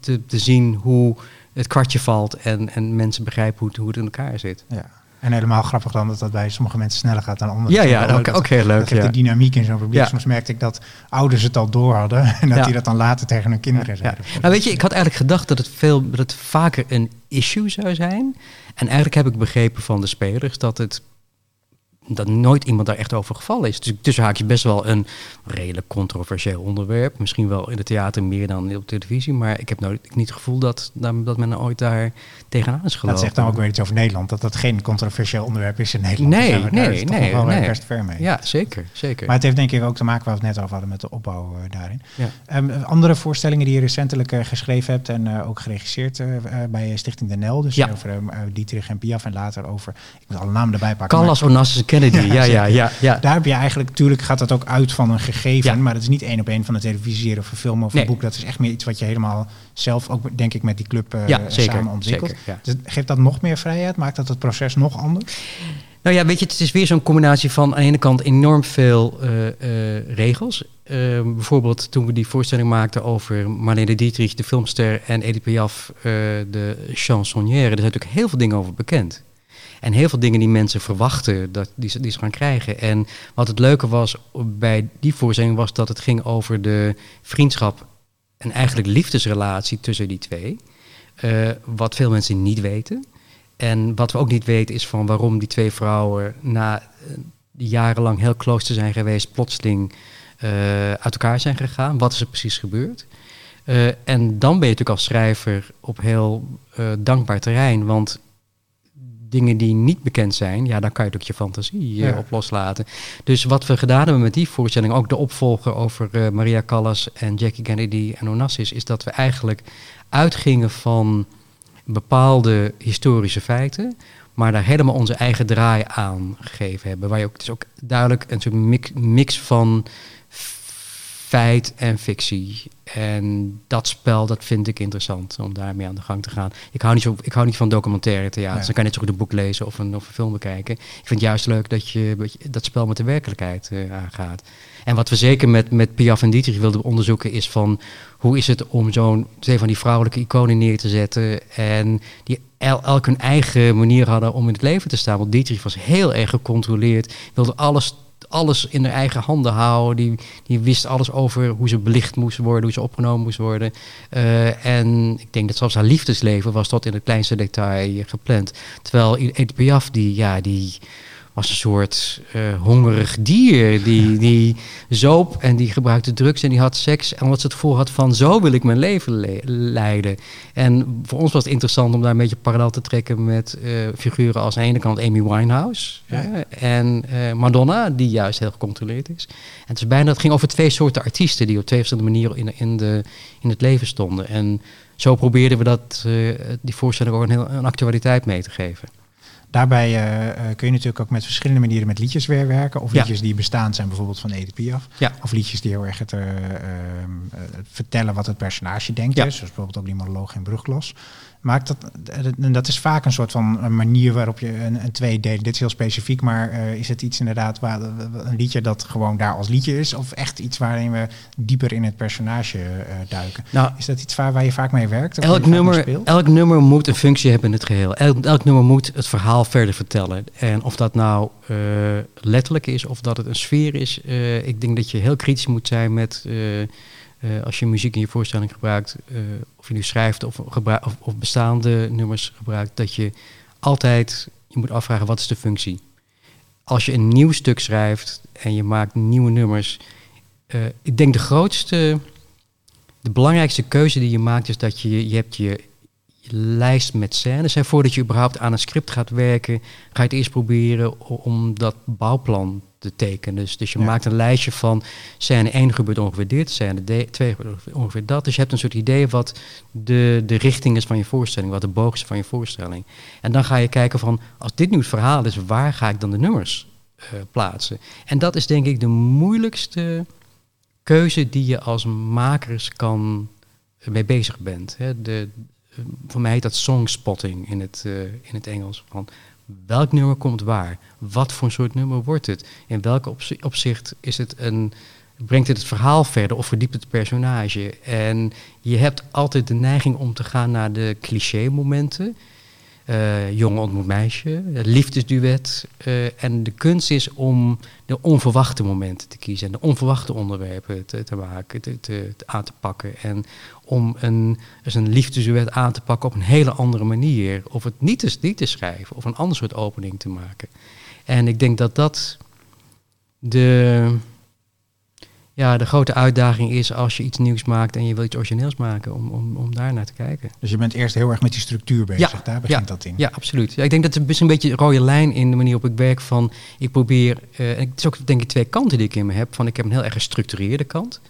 te, te zien hoe het kwartje valt en, en mensen begrijpen hoe het, hoe het in elkaar zit. Ja. En helemaal grappig dan dat dat bij sommige mensen sneller gaat dan anderen. Ja, ja, ook, heel leuk. Dat Ja. de dynamiek in zo'n publiek. Ja. Soms merkte ik dat ouders het al door hadden [laughs] en dat Ja. die dat dan later tegen hun kinderen Ja. zeiden. Nou weet je, ik had eigenlijk gedacht dat het, veel, dat het vaker een issue zou zijn. En eigenlijk heb ik begrepen van de spelers dat het dat nooit iemand daar echt over gevallen is. Dus tussen haakjes best wel een redelijk controversieel onderwerp. Misschien wel in het theater meer dan op televisie. Maar ik heb nooit niet het gevoel dat, dat men ooit daar tegenaan is gelopen. Dat zegt dan ook weer iets over Nederland, dat dat geen controversieel onderwerp is in Nederland. Nee, daar nee, toch nee, wel nee. best ver mee. Ja, zeker. zeker. Maar het heeft denk ik ook te maken waar we het net over hadden met de opbouw eh, daarin. Ja. Ehm, andere voorstellingen die je recentelijk eh, geschreven hebt en eh, ook geregisseerd bij Stichting De Nel. Dus Ja. over Dietrich en Piaf en later over, ik moet alle namen erbij pakken. Callas, Onassis Kennedy. [laughs] Ja, Ja, ja, ja. Daar heb je eigenlijk, natuurlijk gaat dat ook uit van een gegeven, maar dat is niet één op één van een televisieserie of een film of Nee. een boek. Dat is echt meer iets wat je helemaal zelf ook, denk ik, met die club zeker, samen ontwikkelt. zeker. Dus geeft dat nog meer vrijheid? Maakt dat het proces nog anders? Nou ja, weet je, het is weer zo'n combinatie van aan de ene kant enorm veel eh, eh, regels. Eh, bijvoorbeeld toen we die voorstelling maakten over Marlene Dietrich, de filmster, en Edith Piaf, de chansonnière. Er zijn natuurlijk heel veel dingen over bekend. En heel veel dingen die mensen verwachten dat die, ze- die ze gaan krijgen. En wat het leuke was bij die voorstelling was dat het ging over de vriendschap en eigenlijk liefdesrelatie tussen die twee. Eh, wat veel mensen niet weten. En wat we ook niet weten is van waarom die twee vrouwen na eh, jarenlang heel close te zijn geweest, plotseling eh, uit elkaar zijn gegaan. Wat is er precies gebeurd? En dan ben je natuurlijk als schrijver op heel dankbaar terrein, want dingen die niet bekend zijn, ja, daar kan je ook je fantasie eh, op loslaten. Dus wat we gedaan hebben met die voorstelling, ook de opvolger over eh, Maria Callas en Jackie Kennedy en Onassis, is dat we eigenlijk uitgingen van bepaalde historische feiten, maar daar helemaal onze eigen draai aan gegeven hebben. Waar je ook, het is ook duidelijk een soort mix, mix van feit en fictie. En dat spel, dat vind ik interessant om daarmee aan de gang te gaan. Ik hou niet, zo, ik hou niet van documentaire theater. Nee. Dan kan je net zo goed een boek lezen of een, of een film bekijken. Ik vind het juist leuk dat je dat spel met de werkelijkheid eh, aangaat. En wat we zeker met, met Piaf en Dietrich wilden onderzoeken is van... hoe is het om zo'n twee van die vrouwelijke iconen neer te zetten... en die el, elk hun eigen manier hadden om in het leven te staan. Want Dietrich was heel erg gecontroleerd, wilde alles alles in haar eigen handen houden. Die, die wist alles over hoe ze belicht moest worden, hoe ze opgenomen moest worden. Eh, en ik denk dat zelfs haar liefdesleven was tot in het kleinste detail gepland. Terwijl Edith Piaf, die, ja, die was een soort eh, hongerig dier. Die, die zoop en die gebruikte drugs en die had seks. En wat ze het voor had van zo wil ik mijn leven le- leiden. En voor ons was het interessant om daar een beetje parallel te trekken met eh, figuren als aan de ene kant Amy Winehouse. Ja. en eh, Madonna, die juist heel gecontroleerd is. En het, is bijna, het ging over twee soorten artiesten die op twee verschillende manieren in, in, de, in het leven stonden. En zo probeerden we dat, die voorstelling ook een, heel, een actualiteit mee te geven. Daarbij eh, eh, kun je natuurlijk ook met verschillende manieren met liedjes weer werken. Of Ja. liedjes die bestaand zijn, bijvoorbeeld van Edith Piaf. Ja. Of liedjes die heel erg het, eh, vertellen wat het personage denkt. Ja. hè. Zoals bijvoorbeeld ook die monoloog in Brugklas. Maakt dat, en dat is vaak een soort van een manier waarop je een, een. Dit is heel specifiek, maar is het iets inderdaad waar een liedje dat gewoon daar als liedje is? Of echt iets waarin we dieper in het personage duiken? Nou, Is dat iets waar, waar je vaak mee werkt? Elk nummer, elk nummer moet een functie hebben in het geheel. Elk, elk nummer moet het verhaal verder vertellen. En of dat nou eh, letterlijk is of dat het een sfeer is. eh, ik denk dat je heel kritisch moet zijn met... eh, als je muziek in je voorstelling gebruikt, of je nu schrijft of, of, of bestaande nummers gebruikt, dat je altijd je moet afvragen wat is de functie. Als je een nieuw stuk schrijft en je maakt nieuwe nummers, ik denk de grootste, de belangrijkste keuze die je maakt is dat je, je hebt je lijst met scènes. Voordat je überhaupt aan een script gaat werken, ga je het eerst proberen om dat bouwplan te tekenen. Dus, dus je Ja. maakt een lijstje van scène 1 gebeurt ongeveer dit, scène 2 gebeurt ongeveer- dat. Dus je hebt een soort idee wat de, de richting is van je voorstelling, wat de boog is van je voorstelling. En dan ga je kijken van, als dit nu het verhaal is, waar ga ik dan de nummers eh, plaatsen? En dat is denk ik de moeilijkste keuze die je als makers kan eh, mee bezig bent. Hè. De, voor mij heet dat songspotting in het, eh, in het Engels. Van welk nummer komt waar? Wat voor soort nummer wordt het? In welke opzicht is het een, brengt het het verhaal verder of verdiept het personage? En je hebt altijd de neiging om te gaan naar de cliché momenten. Uh, jongen ontmoet meisje, liefdesduet. Uh, en de kunst is om de onverwachte momenten te kiezen en de onverwachte onderwerpen te, te maken, te, te, aan te pakken. En om een, dus een liefdesduet aan te pakken op een hele andere manier. Of het niet te, niet te schrijven of een ander soort opening te maken. En ik denk dat dat de, ja, de grote uitdaging is als je iets nieuws maakt en je wil iets origineels maken, om, om, om daar naar te kijken. Dus je bent eerst heel erg met die structuur bezig, ja, daar begint dat in. Ja, absoluut. Ja, ik denk dat het is een beetje een rode lijn in de manier op ik werk van, ik probeer, uh, en het is ook denk ik twee kanten die ik in me heb, van ik heb een heel erg gestructureerde kant.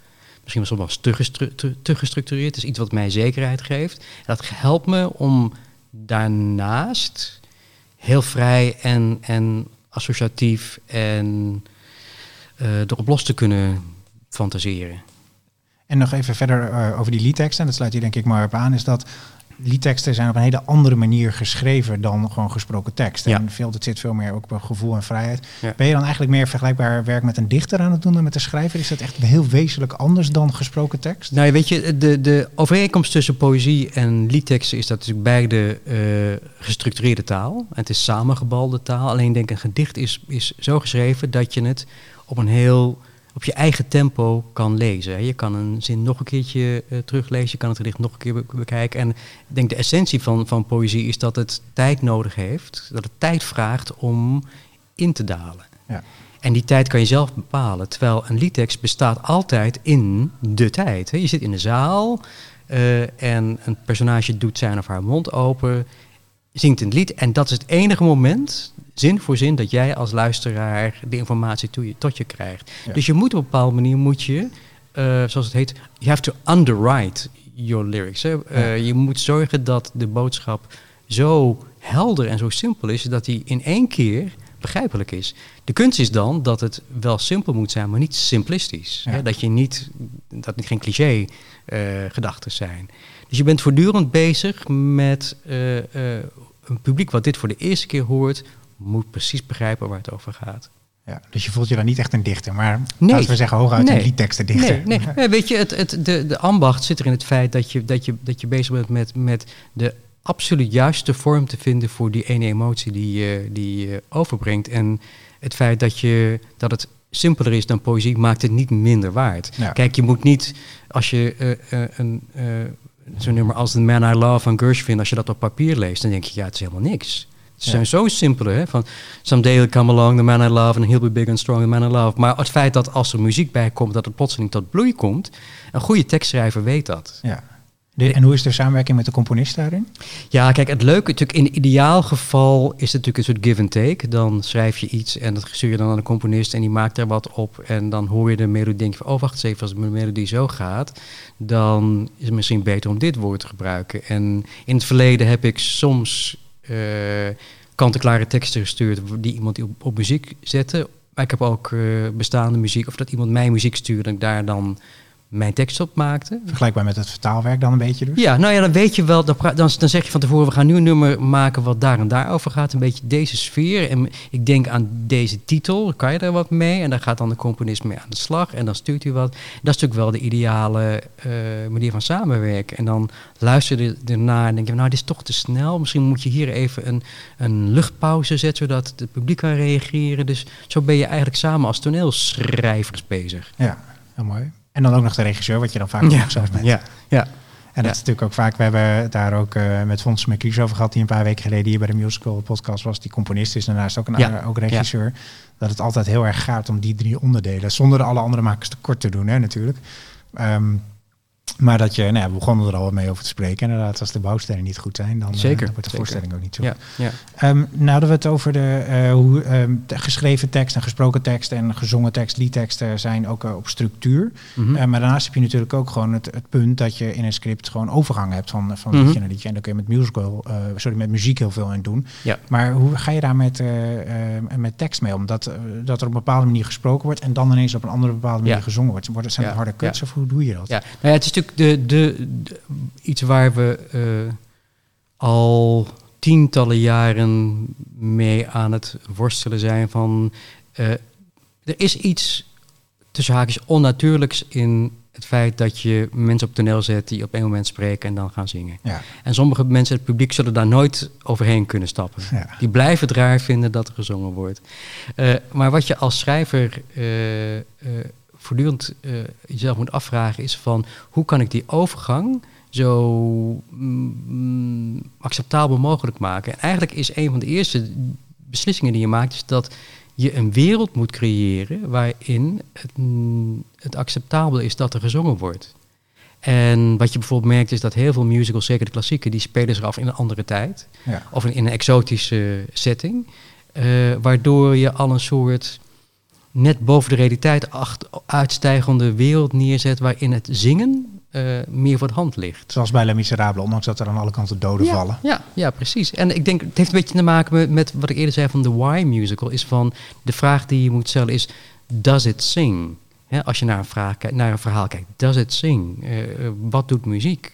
Misschien wel soms te, te, te gestructureerd. Het is iets wat mij zekerheid geeft. dat helpt me om daarnaast heel vrij en, en associatief en uh, erop los te kunnen fantaseren. En nog even verder uh, over die liedteksten, en dat sluit hier denk ik maar op aan, is dat liedteksten zijn op een hele andere manier geschreven dan gewoon gesproken tekst. Ja. En veel, het zit veel meer ook op gevoel en vrijheid. Ben je dan eigenlijk meer vergelijkbaar werk met een dichter aan het doen dan met een schrijver? Is dat echt heel wezenlijk anders dan gesproken tekst? Nou, weet je, de, de overeenkomst tussen poëzie en liedteksten is dat natuurlijk beide uh, gestructureerde taal. En het is samengebalde taal. Alleen denk een gedicht is, is zo geschreven dat je het op een heel op je eigen tempo kan lezen. Je kan een zin nog een keertje uh, teruglezen, je kan het gedicht nog een keer bekijken. En ik denk de essentie van, van poëzie is dat het tijd nodig heeft, dat het tijd vraagt om in te dalen. Ja. En die tijd kan je zelf bepalen, terwijl een liedtekst bestaat altijd in de tijd. Je zit in de zaal uh, en een personage doet zijn of haar mond open, zingt een lied en dat is het enige moment zin voor zin dat jij als luisteraar de informatie je, tot je krijgt. Dus je moet op een bepaalde manier moet je, uh, zoals het heet, you have to underwrite your lyrics. Uh, je moet zorgen dat de boodschap zo helder en zo simpel is dat die in één keer begrijpelijk is. De kunst is dan dat het wel simpel moet zijn, maar niet simplistisch. Hè? Dat je niet, dat het geen cliché uh, gedachten zijn. Dus je bent voortdurend bezig met een publiek wat dit voor de eerste keer hoort, moet precies begrijpen waar het over gaat. Ja, dus je voelt je dan niet echt een dichter, maar nee. laten we zeggen hooguit nee. een liedteksten dichter. Nee, nee. [laughs] weet je, het, het, de, de ambacht zit er in het feit dat je, dat je, dat je bezig bent met, met de absoluut juiste vorm te vinden voor die ene emotie die je, die je overbrengt. En het feit dat, je, dat het simpeler is dan poëzie maakt het niet minder waard. Kijk, je moet niet, als je uh, uh, een... Uh, zo'n nummer als The Man I Love van Gershwin, als je dat op papier leest, dan denk je, ja, het is helemaal niks. Ze zijn zo simpel, hè? Van someday will come along, the man I love, and he'll be big and strong, the man I love. Maar het feit dat als er muziek bij komt, dat het plotseling tot bloei komt, een goede tekstschrijver weet dat. Ja. En hoe is de samenwerking met de componist daarin? Ja, kijk, het leuke, natuurlijk in ideaal geval is het natuurlijk een soort give and take. Dan schrijf je iets en dat stuur je dan aan de componist en die maakt er wat op. En dan hoor je de melodie, denk je van, oh wacht eens even, als de melodie zo gaat, dan is het misschien beter om dit woord te gebruiken. En in het verleden heb ik soms uh, kant-en-klare teksten gestuurd die iemand op, op muziek zette. Maar ik heb ook uh, bestaande muziek, of dat iemand mijn muziek stuurde en ik daar dan mijn tekst op maakte. Vergelijkbaar met het vertaalwerk dan een beetje dus? Ja, nou ja, dan weet je wel, dan, dan, dan zeg je van tevoren, we gaan nu een nummer maken wat daar en daar over gaat. Een beetje deze sfeer. En ik denk aan deze titel, kan je daar wat mee? En daar gaat dan de componist mee aan de slag en dan stuurt hij wat. Dat is natuurlijk wel de ideale uh, manier van samenwerken. En dan luister je ernaar en denk je, nou, dit is toch te snel. Misschien moet je hier even een, een luchtpauze zetten, zodat het publiek kan reageren. Dus zo ben je eigenlijk samen als toneelschrijvers bezig. Ja, heel mooi. En dan ook nog de regisseur, wat je dan vaak ja. zelf bent. Ja, ja. En dat is natuurlijk ook vaak, we hebben daar ook uh, met Fons McCries over gehad, die een paar weken geleden hier bij de musical podcast was. Die componist is daarnaast ook een ja. ook regisseur. Dat het altijd heel erg gaat om die drie onderdelen, zonder alle andere makers te kort te doen, hè, natuurlijk. Um, maar dat je, nou ja, we begonnen er al mee over te spreken. Inderdaad, als de bouwstenen niet goed zijn, dan, Zeker. Uh, wordt de Zeker. voorstelling ook niet zo. Ja, ja. Um, nou hadden we het over de, uh, hoe um, de geschreven tekst en gesproken tekst en gezongen tekst, liedteksten zijn ook uh, op structuur. Mm -hmm. maar daarnaast heb je natuurlijk ook gewoon het, het, punt dat je in een script gewoon overgang hebt van, van mm -hmm. liedje naar liedje. En dan kun je met musical, sorry, met muziek heel veel in doen. Ja. Maar hoe ga je daar met, met tekst mee om? Dat, dat er op een bepaalde manier gesproken wordt en dan ineens op een andere bepaalde manier ja. gezongen wordt. Wordt het zijn harde cuts of hoe doe je dat? Ja, nou ja, het is natuurlijk de, de, iets waar we uh, al tientallen jaren mee aan het worstelen zijn van... eh, er is iets tussen haakjes onnatuurlijks in het feit dat je mensen op toneel zet die op één moment spreken en dan gaan zingen. Ja. En sommige mensen in het publiek zullen daar nooit overheen kunnen stappen. Ja. Die blijven het raar vinden dat er gezongen wordt. Eh, maar wat je als schrijver eh, eh, voortdurend eh, jezelf moet afvragen is van hoe kan ik die overgang zo mm, acceptabel mogelijk maken. En eigenlijk is een van de eerste beslissingen die je maakt is dat je een wereld moet creëren waarin het, mm, het acceptabel is dat er gezongen wordt. En wat je bijvoorbeeld merkt is dat heel veel musicals, zeker de klassieke, die spelen zich af in een andere tijd. Ja. Of in, in een exotische setting. eh, waardoor je al een soort net boven de realiteit acht, uitstijgende wereld neerzet waarin het zingen eh, meer voor de hand ligt. Zoals bij Les Miserables, ondanks dat er aan alle kanten doden ja, vallen. Ja, ja, precies. En ik denk, het heeft een beetje te maken met, met wat ik eerder zei van de Why musical. Is van de vraag die je moet stellen is: does it sing? Als je naar een, vraag, naar een verhaal kijkt, does it sing? Eh, eh, wat doet muziek?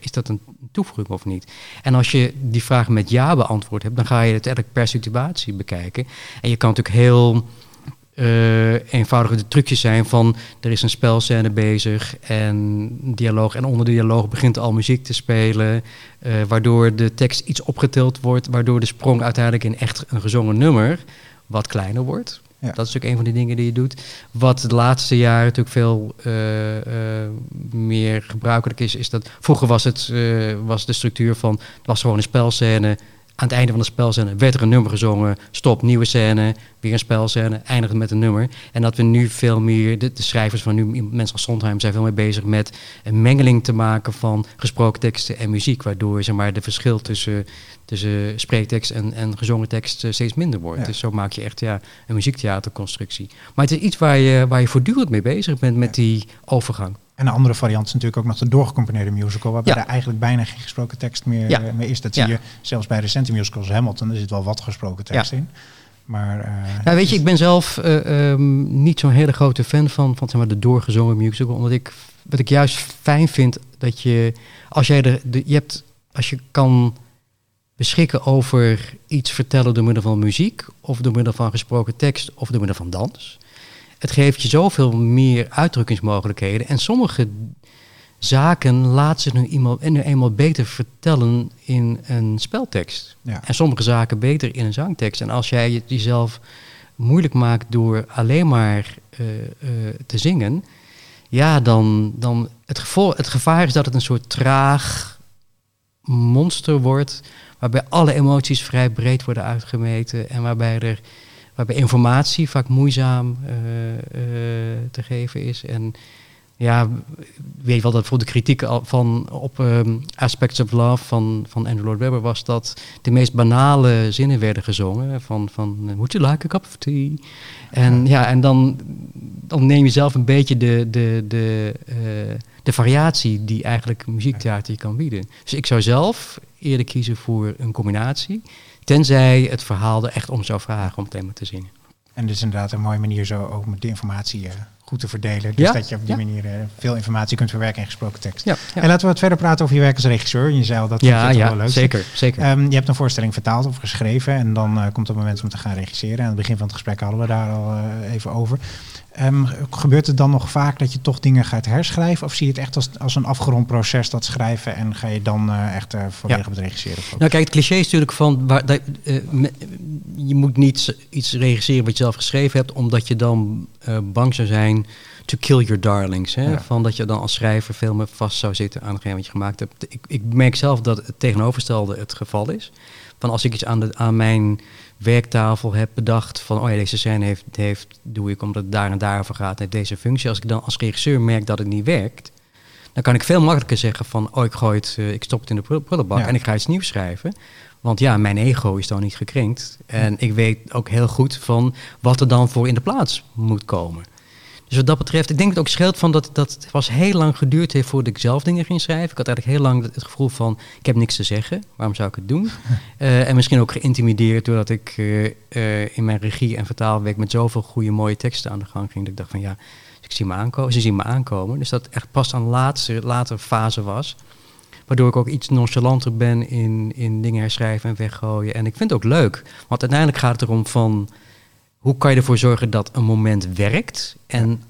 Is dat een toevoeging of niet? En als je die vraag met ja beantwoord hebt, dan ga je het eigenlijk per situatie bekijken. En je kan natuurlijk heel eh eenvoudige de trucjes zijn van er is een spelscène bezig en dialoog en onder de dialoog begint al muziek te spelen, eh, waardoor de tekst iets opgetild wordt, waardoor de sprong uiteindelijk in echt een gezongen nummer wat kleiner wordt. Ja. Dat is ook een van die dingen die je doet. Wat de laatste jaren natuurlijk veel eh, meer gebruikelijk is, is dat vroeger was het was de structuur van het was gewoon een spelscène. Aan het einde van de spelscène werd er een nummer gezongen. Stop, nieuwe scène, weer een spelscène, eindigt met een nummer. En dat we nu veel meer, de, de schrijvers van nu, mensen als Sondheim, zijn veel meer bezig met een mengeling te maken van gesproken teksten en muziek. Waardoor zeg maar, de verschil tussen, tussen spreektekst en, en gezongen tekst eh, steeds minder wordt. Ja. Dus zo maak je echt ja, een muziektheaterconstructie. Maar het is iets waar je, waar je voortdurend mee bezig bent met die overgang. En een andere variant is natuurlijk ook nog de doorgecomponeerde musical, waarbij Ja. er eigenlijk bijna geen gesproken tekst meer, Ja. eh, meer is. Dat zie je zelfs bij recente musicals als Hamilton, er zit wel wat gesproken tekst in. Maar, Nou, weet je, ik ben zelf eh, ehm, niet zo'n hele grote fan van, van zeg maar, de doorgezongen musical. Omdat ik, wat ik juist fijn vind, dat je, als jij de, de, je hebt, als je kan beschikken over iets vertellen door middel van muziek, of door middel van gesproken tekst, of door middel van dans. Het geeft je zoveel meer uitdrukkingsmogelijkheden. En sommige zaken laat zich nu, iemand, nu eenmaal beter vertellen in een speltekst. ja. En sommige zaken beter in een zangtekst. En als jij jezelf moeilijk maakt door alleen maar eh, eh, te zingen, ja, dan, dan het, het gevaar is dat het een soort traag monster wordt, waarbij alle emoties vrij breed worden uitgemeten en waarbij er waarbij informatie vaak moeizaam eh, eh, te geven is. En ja, weet je wel dat voor de kritiek van op ehm, Aspects of Love van, van Andrew Lloyd Webber was dat de meest banale zinnen werden gezongen. Van, van eh, Would you like a cup of tea? En ja, en dan, dan neem je zelf een beetje de, de, de, de variatie die eigenlijk muziektheater je kan bieden. Dus ik zou zelf eerder kiezen voor een combinatie. Tenzij het verhaal er echt om zou vragen om het maar te zingen. En is inderdaad een mooie manier zo ook met de informatie eh, goed te verdelen. Dus Ja, dat je op die ja. manier eh, veel informatie kunt verwerken in gesproken tekst. Ja, En laten we wat verder praten over je werk als regisseur. Je zei al, dat ja, toch wel ja leuk. zeker. zeker. Ehm, je hebt een voorstelling vertaald of geschreven en dan eh, komt het moment om te gaan regisseren. En aan het begin van het gesprek hadden we daar al even over. Ehm, gebeurt het dan nog vaak dat je toch dingen gaat herschrijven? Of zie je het echt als, als een afgerond proces, dat schrijven, en ga je dan eh, echt eh, volledig op het regisseren? Nou kijk, het cliché is natuurlijk van... Waar, dat, eh, me- je moet niet iets regisseren wat je zelf geschreven hebt... omdat je dan bang zou zijn to kill your darlings. Hè? Ja. Van dat je dan als schrijver veel meer vast zou zitten aan hetgeen wat je gemaakt hebt. Ik, ik merk zelf dat het tegenovergestelde het geval is. Van als ik iets aan, de, aan mijn werktafel heb bedacht... van oh ja, deze scène heeft, heeft, doe ik omdat het daar en daarover gaat... heeft deze functie. Als ik dan als regisseur merk dat het niet werkt... dan kan ik veel makkelijker zeggen van... oh, ik, gooi het, eh, ik stop het in de prul- prullenbak Ja. en ik ga iets nieuws schrijven... Want ja, mijn ego is dan niet gekrenkt. En ik weet ook heel goed van wat er dan voor in de plaats moet komen. Dus wat dat betreft, ik denk dat het ook scheelt van dat dat het was heel lang geduurd heeft voordat ik zelf dingen ging schrijven. Ik had eigenlijk heel lang het gevoel van, ik heb niks te zeggen, waarom zou ik het doen? [laughs] Eh, en misschien ook geïntimideerd doordat ik eh, eh, in mijn regie- en vertaalwerk met zoveel goede mooie teksten aan de gang ging. Dat ik dacht van ja, ik zie me aankomen, ze zien me aankomen. Dus dat echt pas aan de laatste, latere fase was. Waardoor ik ook iets nonchalanter ben in, in dingen herschrijven en weggooien. En ik vind het ook leuk. Want uiteindelijk gaat het erom van... hoe kan je ervoor zorgen dat een moment werkt... en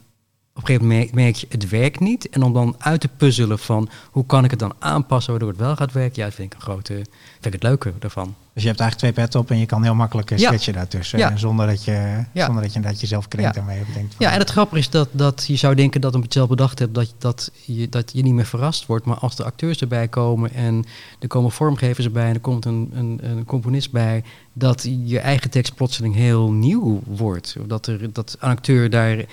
op een gegeven moment merk je het werkt niet. En om dan uit te puzzelen van hoe kan ik het dan aanpassen waardoor het wel gaat werken. Ja, vind ik een grote, vind ik het leuke daarvan. Dus je hebt eigenlijk twee petten op en je kan heel makkelijk Ja. switchen daartussen. Ja. En zonder dat je, Ja. zonder dat je inderdaad jezelf krenkt Ja. en mee bedenkt. van- Ja, en het grappige is dat, dat je zou denken dat het zelf bedacht hebt, dat, dat, je, dat je niet meer verrast wordt. Maar als de acteurs erbij komen en er komen vormgevers erbij en er komt een, een, een componist bij, dat je eigen tekst plotseling heel nieuw wordt. Dat, er, dat een acteur daar eh,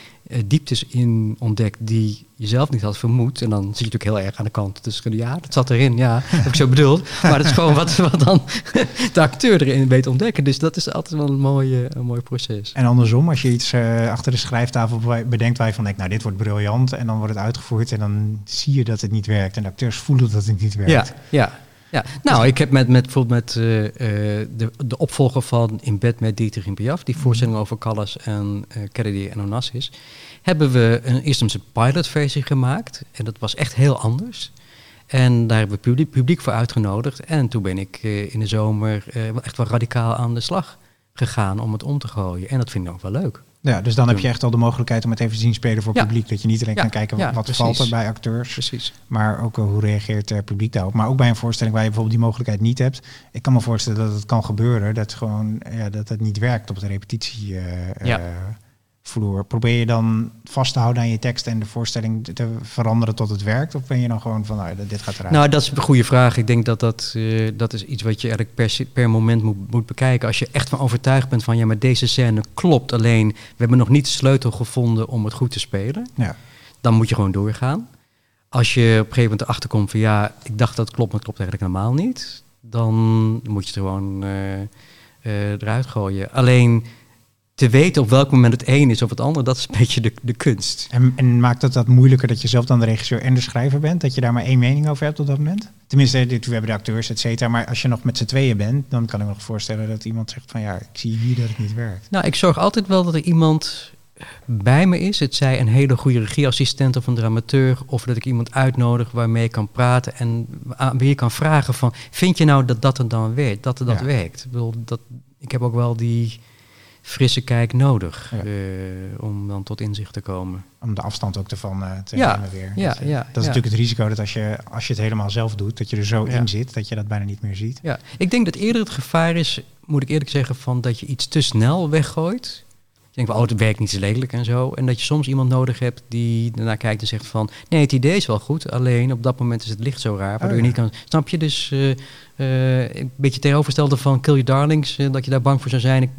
dieptes in ontdekt die je zelf niet had vermoed. En dan zit je natuurlijk heel erg aan de kant. Dus ja, dat zat erin, ja, [laughs] heb ik zo bedoeld. Maar dat is gewoon wat, wat dan [laughs] de acteur erin weet ontdekken. Dus dat is altijd wel een mooi, eh, een mooi proces. En andersom, als je iets eh, achter de schrijftafel be- bedenkt waar je van denkt, nou dit wordt briljant. En dan wordt het uitgevoerd en dan zie je dat het niet werkt. En de acteurs voelen dat het niet werkt. Ja, ja. Ja, nou, ik heb met, met bijvoorbeeld met eh, eh, de, de opvolger van In bed met Dieter in Piaf, die voorstelling over Callas en eh Kennedy en Onassis, hebben we een, eerst een pilotversie gemaakt. En dat was echt heel anders. En daar hebben we publiek, publiek voor uitgenodigd. En toen ben ik in de zomer echt wel radicaal aan de slag gegaan om het om te gooien. En dat vind ik ook wel leuk. Ja, dus dan heb je echt al de mogelijkheid om het even te zien spelen voor Ja. publiek. Dat je niet alleen Ja, kan kijken wat valt er bij acteurs. Precies. Maar ook eh, hoe reageert het publiek daarop. Maar ook bij een voorstelling waar je bijvoorbeeld die mogelijkheid niet hebt. Ik kan me voorstellen dat het kan gebeuren. Dat, gewoon, ja, dat het niet werkt op de repetitievloer. Ja. Vloer. Probeer je dan vast te houden aan je tekst en de voorstelling te- veranderen tot het werkt? Of ben je dan gewoon van, nou, dit gaat eruit? Nou, dat is een goede vraag. Ik denk dat dat, eh, dat is iets wat je eigenlijk per, per moment moet, moet bekijken. Als je echt van overtuigd bent van ja, maar deze scène klopt. Alleen we hebben nog niet de sleutel gevonden om het goed te spelen. ja. Dan moet je gewoon doorgaan. Als je op een gegeven moment erachter komt van ja, ik dacht dat klopt, maar het klopt eigenlijk helemaal niet. Dan moet je het gewoon eh, eh, eruit gooien. Alleen te weten op welk moment het een is of het ander, dat is een beetje de, de kunst. En, en maakt het dat moeilijker dat je zelf dan de regisseur en de schrijver bent? Dat je daar maar één mening over hebt op dat moment? Tenminste, dit, we hebben de acteurs, et cetera. Maar als je nog met z'n tweeën bent, dan kan ik me nog voorstellen dat iemand zegt van ja, ik zie hier dat het niet werkt. Nou, ik zorg altijd wel dat er iemand bij me is. Het zij een hele goede regieassistent of een dramateur. Of dat ik iemand uitnodig waarmee ik kan praten. En aan wie je kan vragen van... Vind je nou dat dat er dan werkt? Dat er dat Ja. werkt? Ik, bedoel, dat, ik heb ook wel die frisse kijk nodig. Ja. eh, om dan tot inzicht te komen. Om de afstand ook ervan eh, te Ja, nemen weer. ja, dat, je- ja, dat is natuurlijk het risico dat als je, als je het helemaal zelf doet, dat je er zo in zit, dat je dat bijna niet meer ziet. Ja, ik denk dat eerder het gevaar is, moet ik eerlijk zeggen, van dat je iets te snel weggooit. Denkt van, oh, het werkt niet zo lelijk en zo. En dat je soms iemand nodig hebt die daarna kijkt en zegt van... nee, het idee is wel goed, alleen op dat moment is het licht zo raar... waardoor Oh, je niet kan... Snap je? Dus eh, eh, een beetje tegenovergestelde van Kill Your Darlings... eh, dat je daar bang voor zou zijn.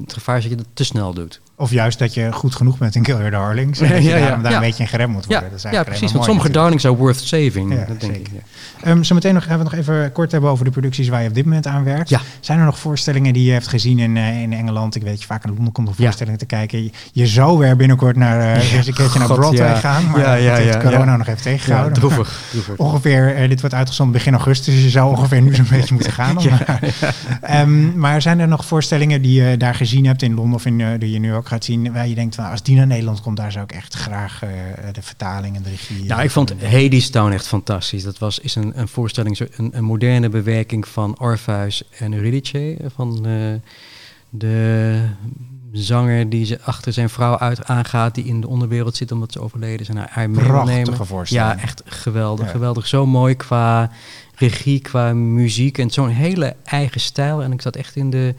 Het gevaar is dat je dat te snel doet. Of juist dat je goed genoeg bent in Kill Your Darlings. [laughs] En dat je ja, ja. daarom daar een beetje in geremd moet worden. Dat is ja precies. Want sommige darlings are worth saving. Dat denk zeker. ik. Ehm, zometeen nog, gaan we nog even kort hebben over de producties waar je op dit moment aan werkt. Ja. Zijn er nog voorstellingen die je hebt gezien in, eh, in Engeland? Ik weet je vaak in Londen komt om voorstellingen te kijken. Je, je zou weer binnenkort naar, eens een keertje naar Broadway gaan. Maar Ja, ja, dat heeft corona nog even tegengehouden. droevig. [laughs] droevig. Ongeveer, eh, dit wordt uitgezonden begin augustus, dus je zou ongeveer nu zo'n [laughs] beetje moeten gaan. om- Ehm, maar zijn er nog voorstellingen die je daar gezien hebt in Londen of in, die je nu ook gaat zien, waar je denkt, van, als die naar Nederland komt, daar zou ik echt graag eh, de vertaling en de regie... Nou, ik vond Hades Town echt fantastisch. Dat was, is een, een voorstelling, zo- een, een moderne bewerking van Orpheus en Eurydice. Van eh, de zanger die ze achter zijn vrouw uit aangaat, die in de onderwereld zit omdat ze overleden is en haar, haar mee wil nemen. Prachtige voorstelling. Ja, echt geweldig. Ja. Geweldig. Zo mooi qua regie, qua muziek en zo'n hele eigen stijl. En ik zat echt in de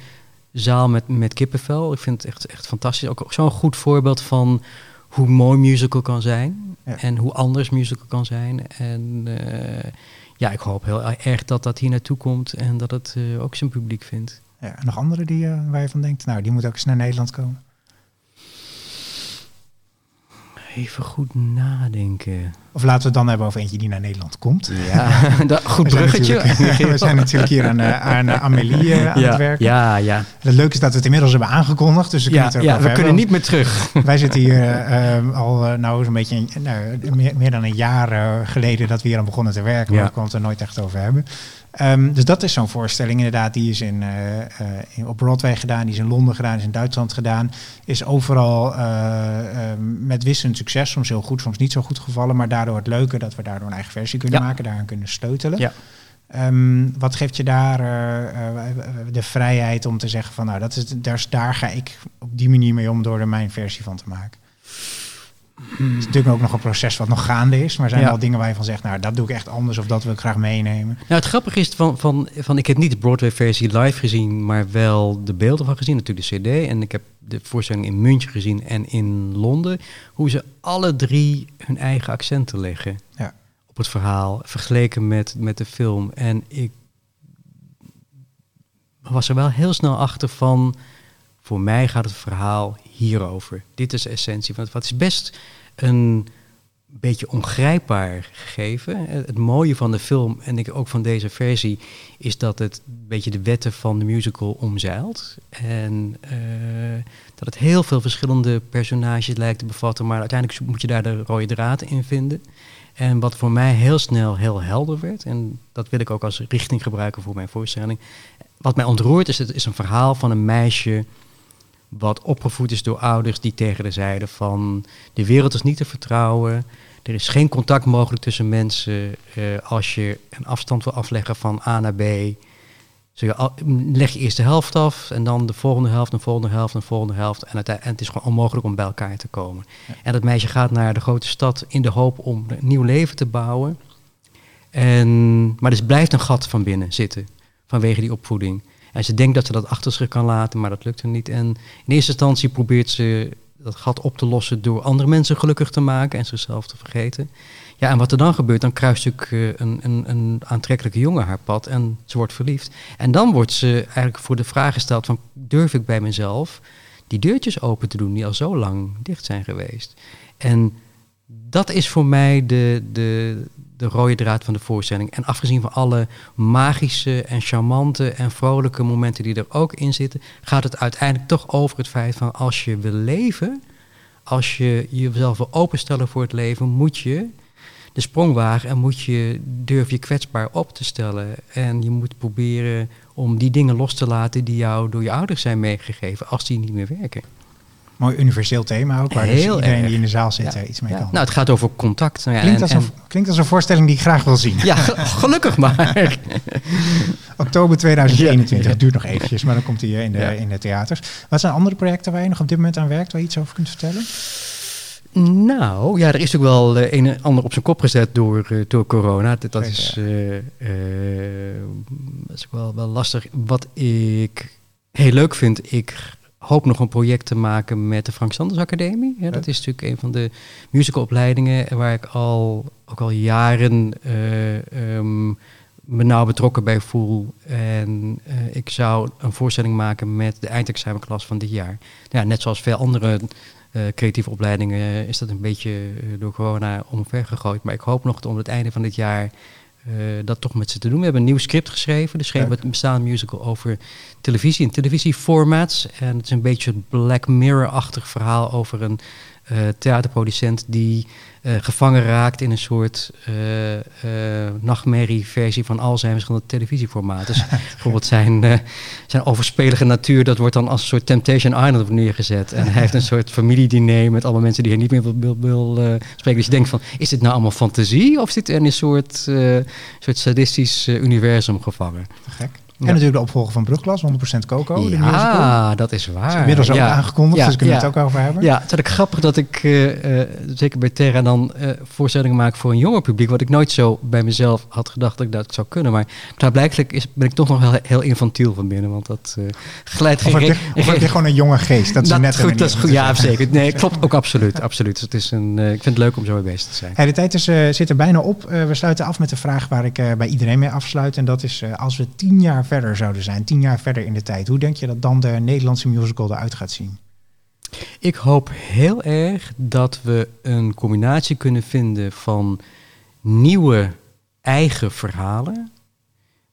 zaal met, met kippenvel. Ik vind het echt, echt fantastisch. Ook zo'n goed voorbeeld van hoe mooi musical kan zijn. Ja. En hoe anders musical kan zijn. En eh, ja, ik hoop heel erg dat dat hier naartoe komt en dat het eh, ook zijn publiek vindt. Ja, nog andere die, eh, waar je van denkt, nou, die moet ook eens naar Nederland komen. Even goed nadenken. Of laten we het dan hebben over eentje die naar Nederland komt. Ja, [laughs] [laughs] dat, goed We bruggetje. [laughs] we zijn natuurlijk hier aan, eh, aan eh, Amélie eh, aan ja, het werken. Ja, ja. Het leuke is dat we het inmiddels hebben aangekondigd, dus we kunnen Ja, over we hebben. kunnen niet meer terug. Wij zitten hier al nou zo'n beetje een- nou, meer, meer dan een jaar geleden dat we hier aan begonnen te werken, maar Ja. we konden het er nooit echt over hebben. Ehm, dus dat is zo'n voorstelling inderdaad. Die is in, uh, in, op Broadway gedaan, die is in Londen gedaan, is in Duitsland gedaan. Is overal uh, met wisselend succes, soms heel goed, soms niet zo goed gevallen. Maar daardoor het leuke dat we daardoor een eigen versie kunnen maken, daaraan kunnen sleutelen. Ja. Um, wat geeft je daar de vrijheid om te zeggen van nou, dat is, daar, daar ga ik op die manier mee om door er mijn versie van te maken? Het is natuurlijk ook nog een proces wat nog gaande is. Maar zijn er al dingen waar je van zegt, nou, dat doe ik echt anders of dat wil ik graag meenemen? Nou, het grappige is van, van, van ik heb niet de Broadway-versie live gezien, maar wel de beelden van gezien, natuurlijk de CD. En ik heb de voorstelling in München gezien en in Londen. Hoe ze alle drie hun eigen accenten leggen ja. op het verhaal, vergeleken met, met de film. En ik was er wel heel snel achter van voor mij gaat het verhaal hierover. Dit is de essentie van het. Wat is best een beetje ongrijpbaar gegeven. Het mooie van de film en ik ook van deze versie is dat het een beetje de wetten van de musical omzeilt. En uh, dat het heel veel verschillende personages lijkt te bevatten, maar uiteindelijk moet je daar de rode draad in vinden. En wat voor mij heel snel heel helder werd, en dat wil ik ook als richting gebruiken voor mijn voorstelling. Wat mij ontroert is, het is een verhaal van een meisje wat opgevoed is door ouders die tegen de zeiden van de wereld is niet te vertrouwen. Er is geen contact mogelijk tussen mensen. Uh, als je een afstand wil afleggen van A naar B, je al, leg je eerst de helft af en dan de volgende helft, de volgende helft, de volgende helft. En het, en het is gewoon onmogelijk om bij elkaar te komen. En dat meisje gaat naar de grote stad in de hoop om een nieuw leven te bouwen. En, maar er blijft een gat van binnen zitten vanwege die opvoeding. En ze denkt dat ze dat achter zich kan laten, maar dat lukt er niet. En in eerste instantie probeert ze dat gat op te lossen door andere mensen gelukkig te maken en zichzelf te vergeten. Ja, en wat er dan gebeurt, dan kruist natuurlijk een, een, een aantrekkelijke jongen haar pad en ze wordt verliefd. En dan wordt ze eigenlijk voor de vraag gesteld van, durf ik bij mezelf die deurtjes open te doen die al zo lang dicht zijn geweest? En dat is voor mij de, de, de rode draad van de voorstelling. En afgezien van alle magische en charmante en vrolijke momenten die er ook in zitten, gaat het uiteindelijk toch over het feit van als je wil leven, als je jezelf wil openstellen voor het leven, moet je de sprong wagen en moet je durf je kwetsbaar op te stellen. En je moet proberen om die dingen los te laten die jou door je ouders zijn meegegeven, als die niet meer werken. Mooi universeel thema ook, waar dus iedereen die in de zaal zit ja. iets mee kan. Nou, het gaat over contact. Nou ja, klinkt, als een, klinkt als een voorstelling die ik graag wil zien. Ja, [laughs] gelukkig maar. Oktober 2021, het duurt nog eventjes, maar dan komt hij in de, in de theaters. Wat zijn andere projecten waar je nog op dit moment aan werkt, waar je iets over kunt vertellen? Nou, ja, er is ook wel uh, een en ander op zijn kop gezet door, uh, door corona. Dat, dat is, uh, dat is ook wel, wel lastig. Wat ik heel leuk vind, ik hoop nog een project te maken met de Frank Sanders Academie. Ja, dat is natuurlijk een van de musicalopleidingen waar ik al, ook al jaren uh, um, me nauw betrokken bij voel. En uh, ik zou een voorstelling maken met de eindexamenklas van dit jaar. Ja, net zoals veel andere uh, creatieve opleidingen is dat een beetje door corona omver gegooid. Maar ik hoop nog om het einde van dit jaar dat toch met ze te doen. We hebben een nieuw script geschreven. Dus geen bestaande musical over televisie en televisieformats. En het is een beetje een Black Mirror-achtig verhaal over een theaterproducent die uh, gevangen raakt in een soort uh, nachtmerrie-versie van al zijn verschillende televisieformaten. Dus [laughs] bijvoorbeeld zijn, zijn overspelige natuur, dat wordt dan als een soort Temptation Island neergezet. En hij heeft een soort familiediner met allemaal mensen die hij niet meer wil, wil, wil spreken. Dus je denkt van, is dit nou allemaal fantasie of zit er in een soort, soort sadistisch universum gevangen? Gek. En natuurlijk de opvolger van Brugglas, 100% Coco. Ja, dat is waar. Is inmiddels ook aangekondigd, dus kunnen we het ook over hebben. Ja, het is grappig dat ik, uh, uh, zeker bij Terra, dan uh, voorstellingen maak voor een jonger publiek. Wat ik nooit zo bij mezelf had gedacht dat ik dat zou kunnen. Maar klaarblijkelijk is, ben ik toch nog wel heel infantiel van binnen. Want dat glijdt geen... Of, heb je, of heb je gewoon een jonge geest? Dat is dat net goed, dat is goed. Ja, zeker. Nee, klopt ook absoluut. absoluut. Dus het is een, ik vind het leuk om zo mee bezig te zijn. Hey, de tijd is, zit er bijna op. we sluiten af met de vraag waar ik bij iedereen mee afsluit. En dat is, als we tien jaar verder zouden zijn tien jaar verder in de tijd. Hoe denk je dat dan de Nederlandse musical eruit gaat zien? Ik hoop heel erg dat we een combinatie kunnen vinden van nieuwe eigen verhalen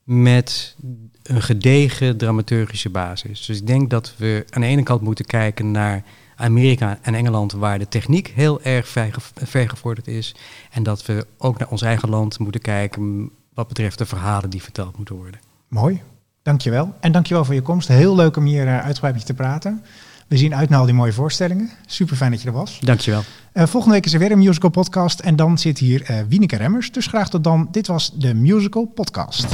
met een gedegen dramaturgische basis. Dus ik denk dat we aan de ene kant moeten kijken naar Amerika en Engeland, waar de techniek heel erg vergevorderd is. En dat we ook naar ons eigen land moeten kijken wat betreft de verhalen die verteld moeten worden. Mooi, dankjewel. En dankjewel voor je komst. Heel leuk om hier uh, uitgebreid met je te praten. We zien uit naar al die mooie voorstellingen. Super fijn dat je er was. Dankjewel. Uh, volgende week is er weer een musical podcast en dan zit hier uh, Wieneke Remmers. Dus graag tot dan. Dit was de Musical Podcast.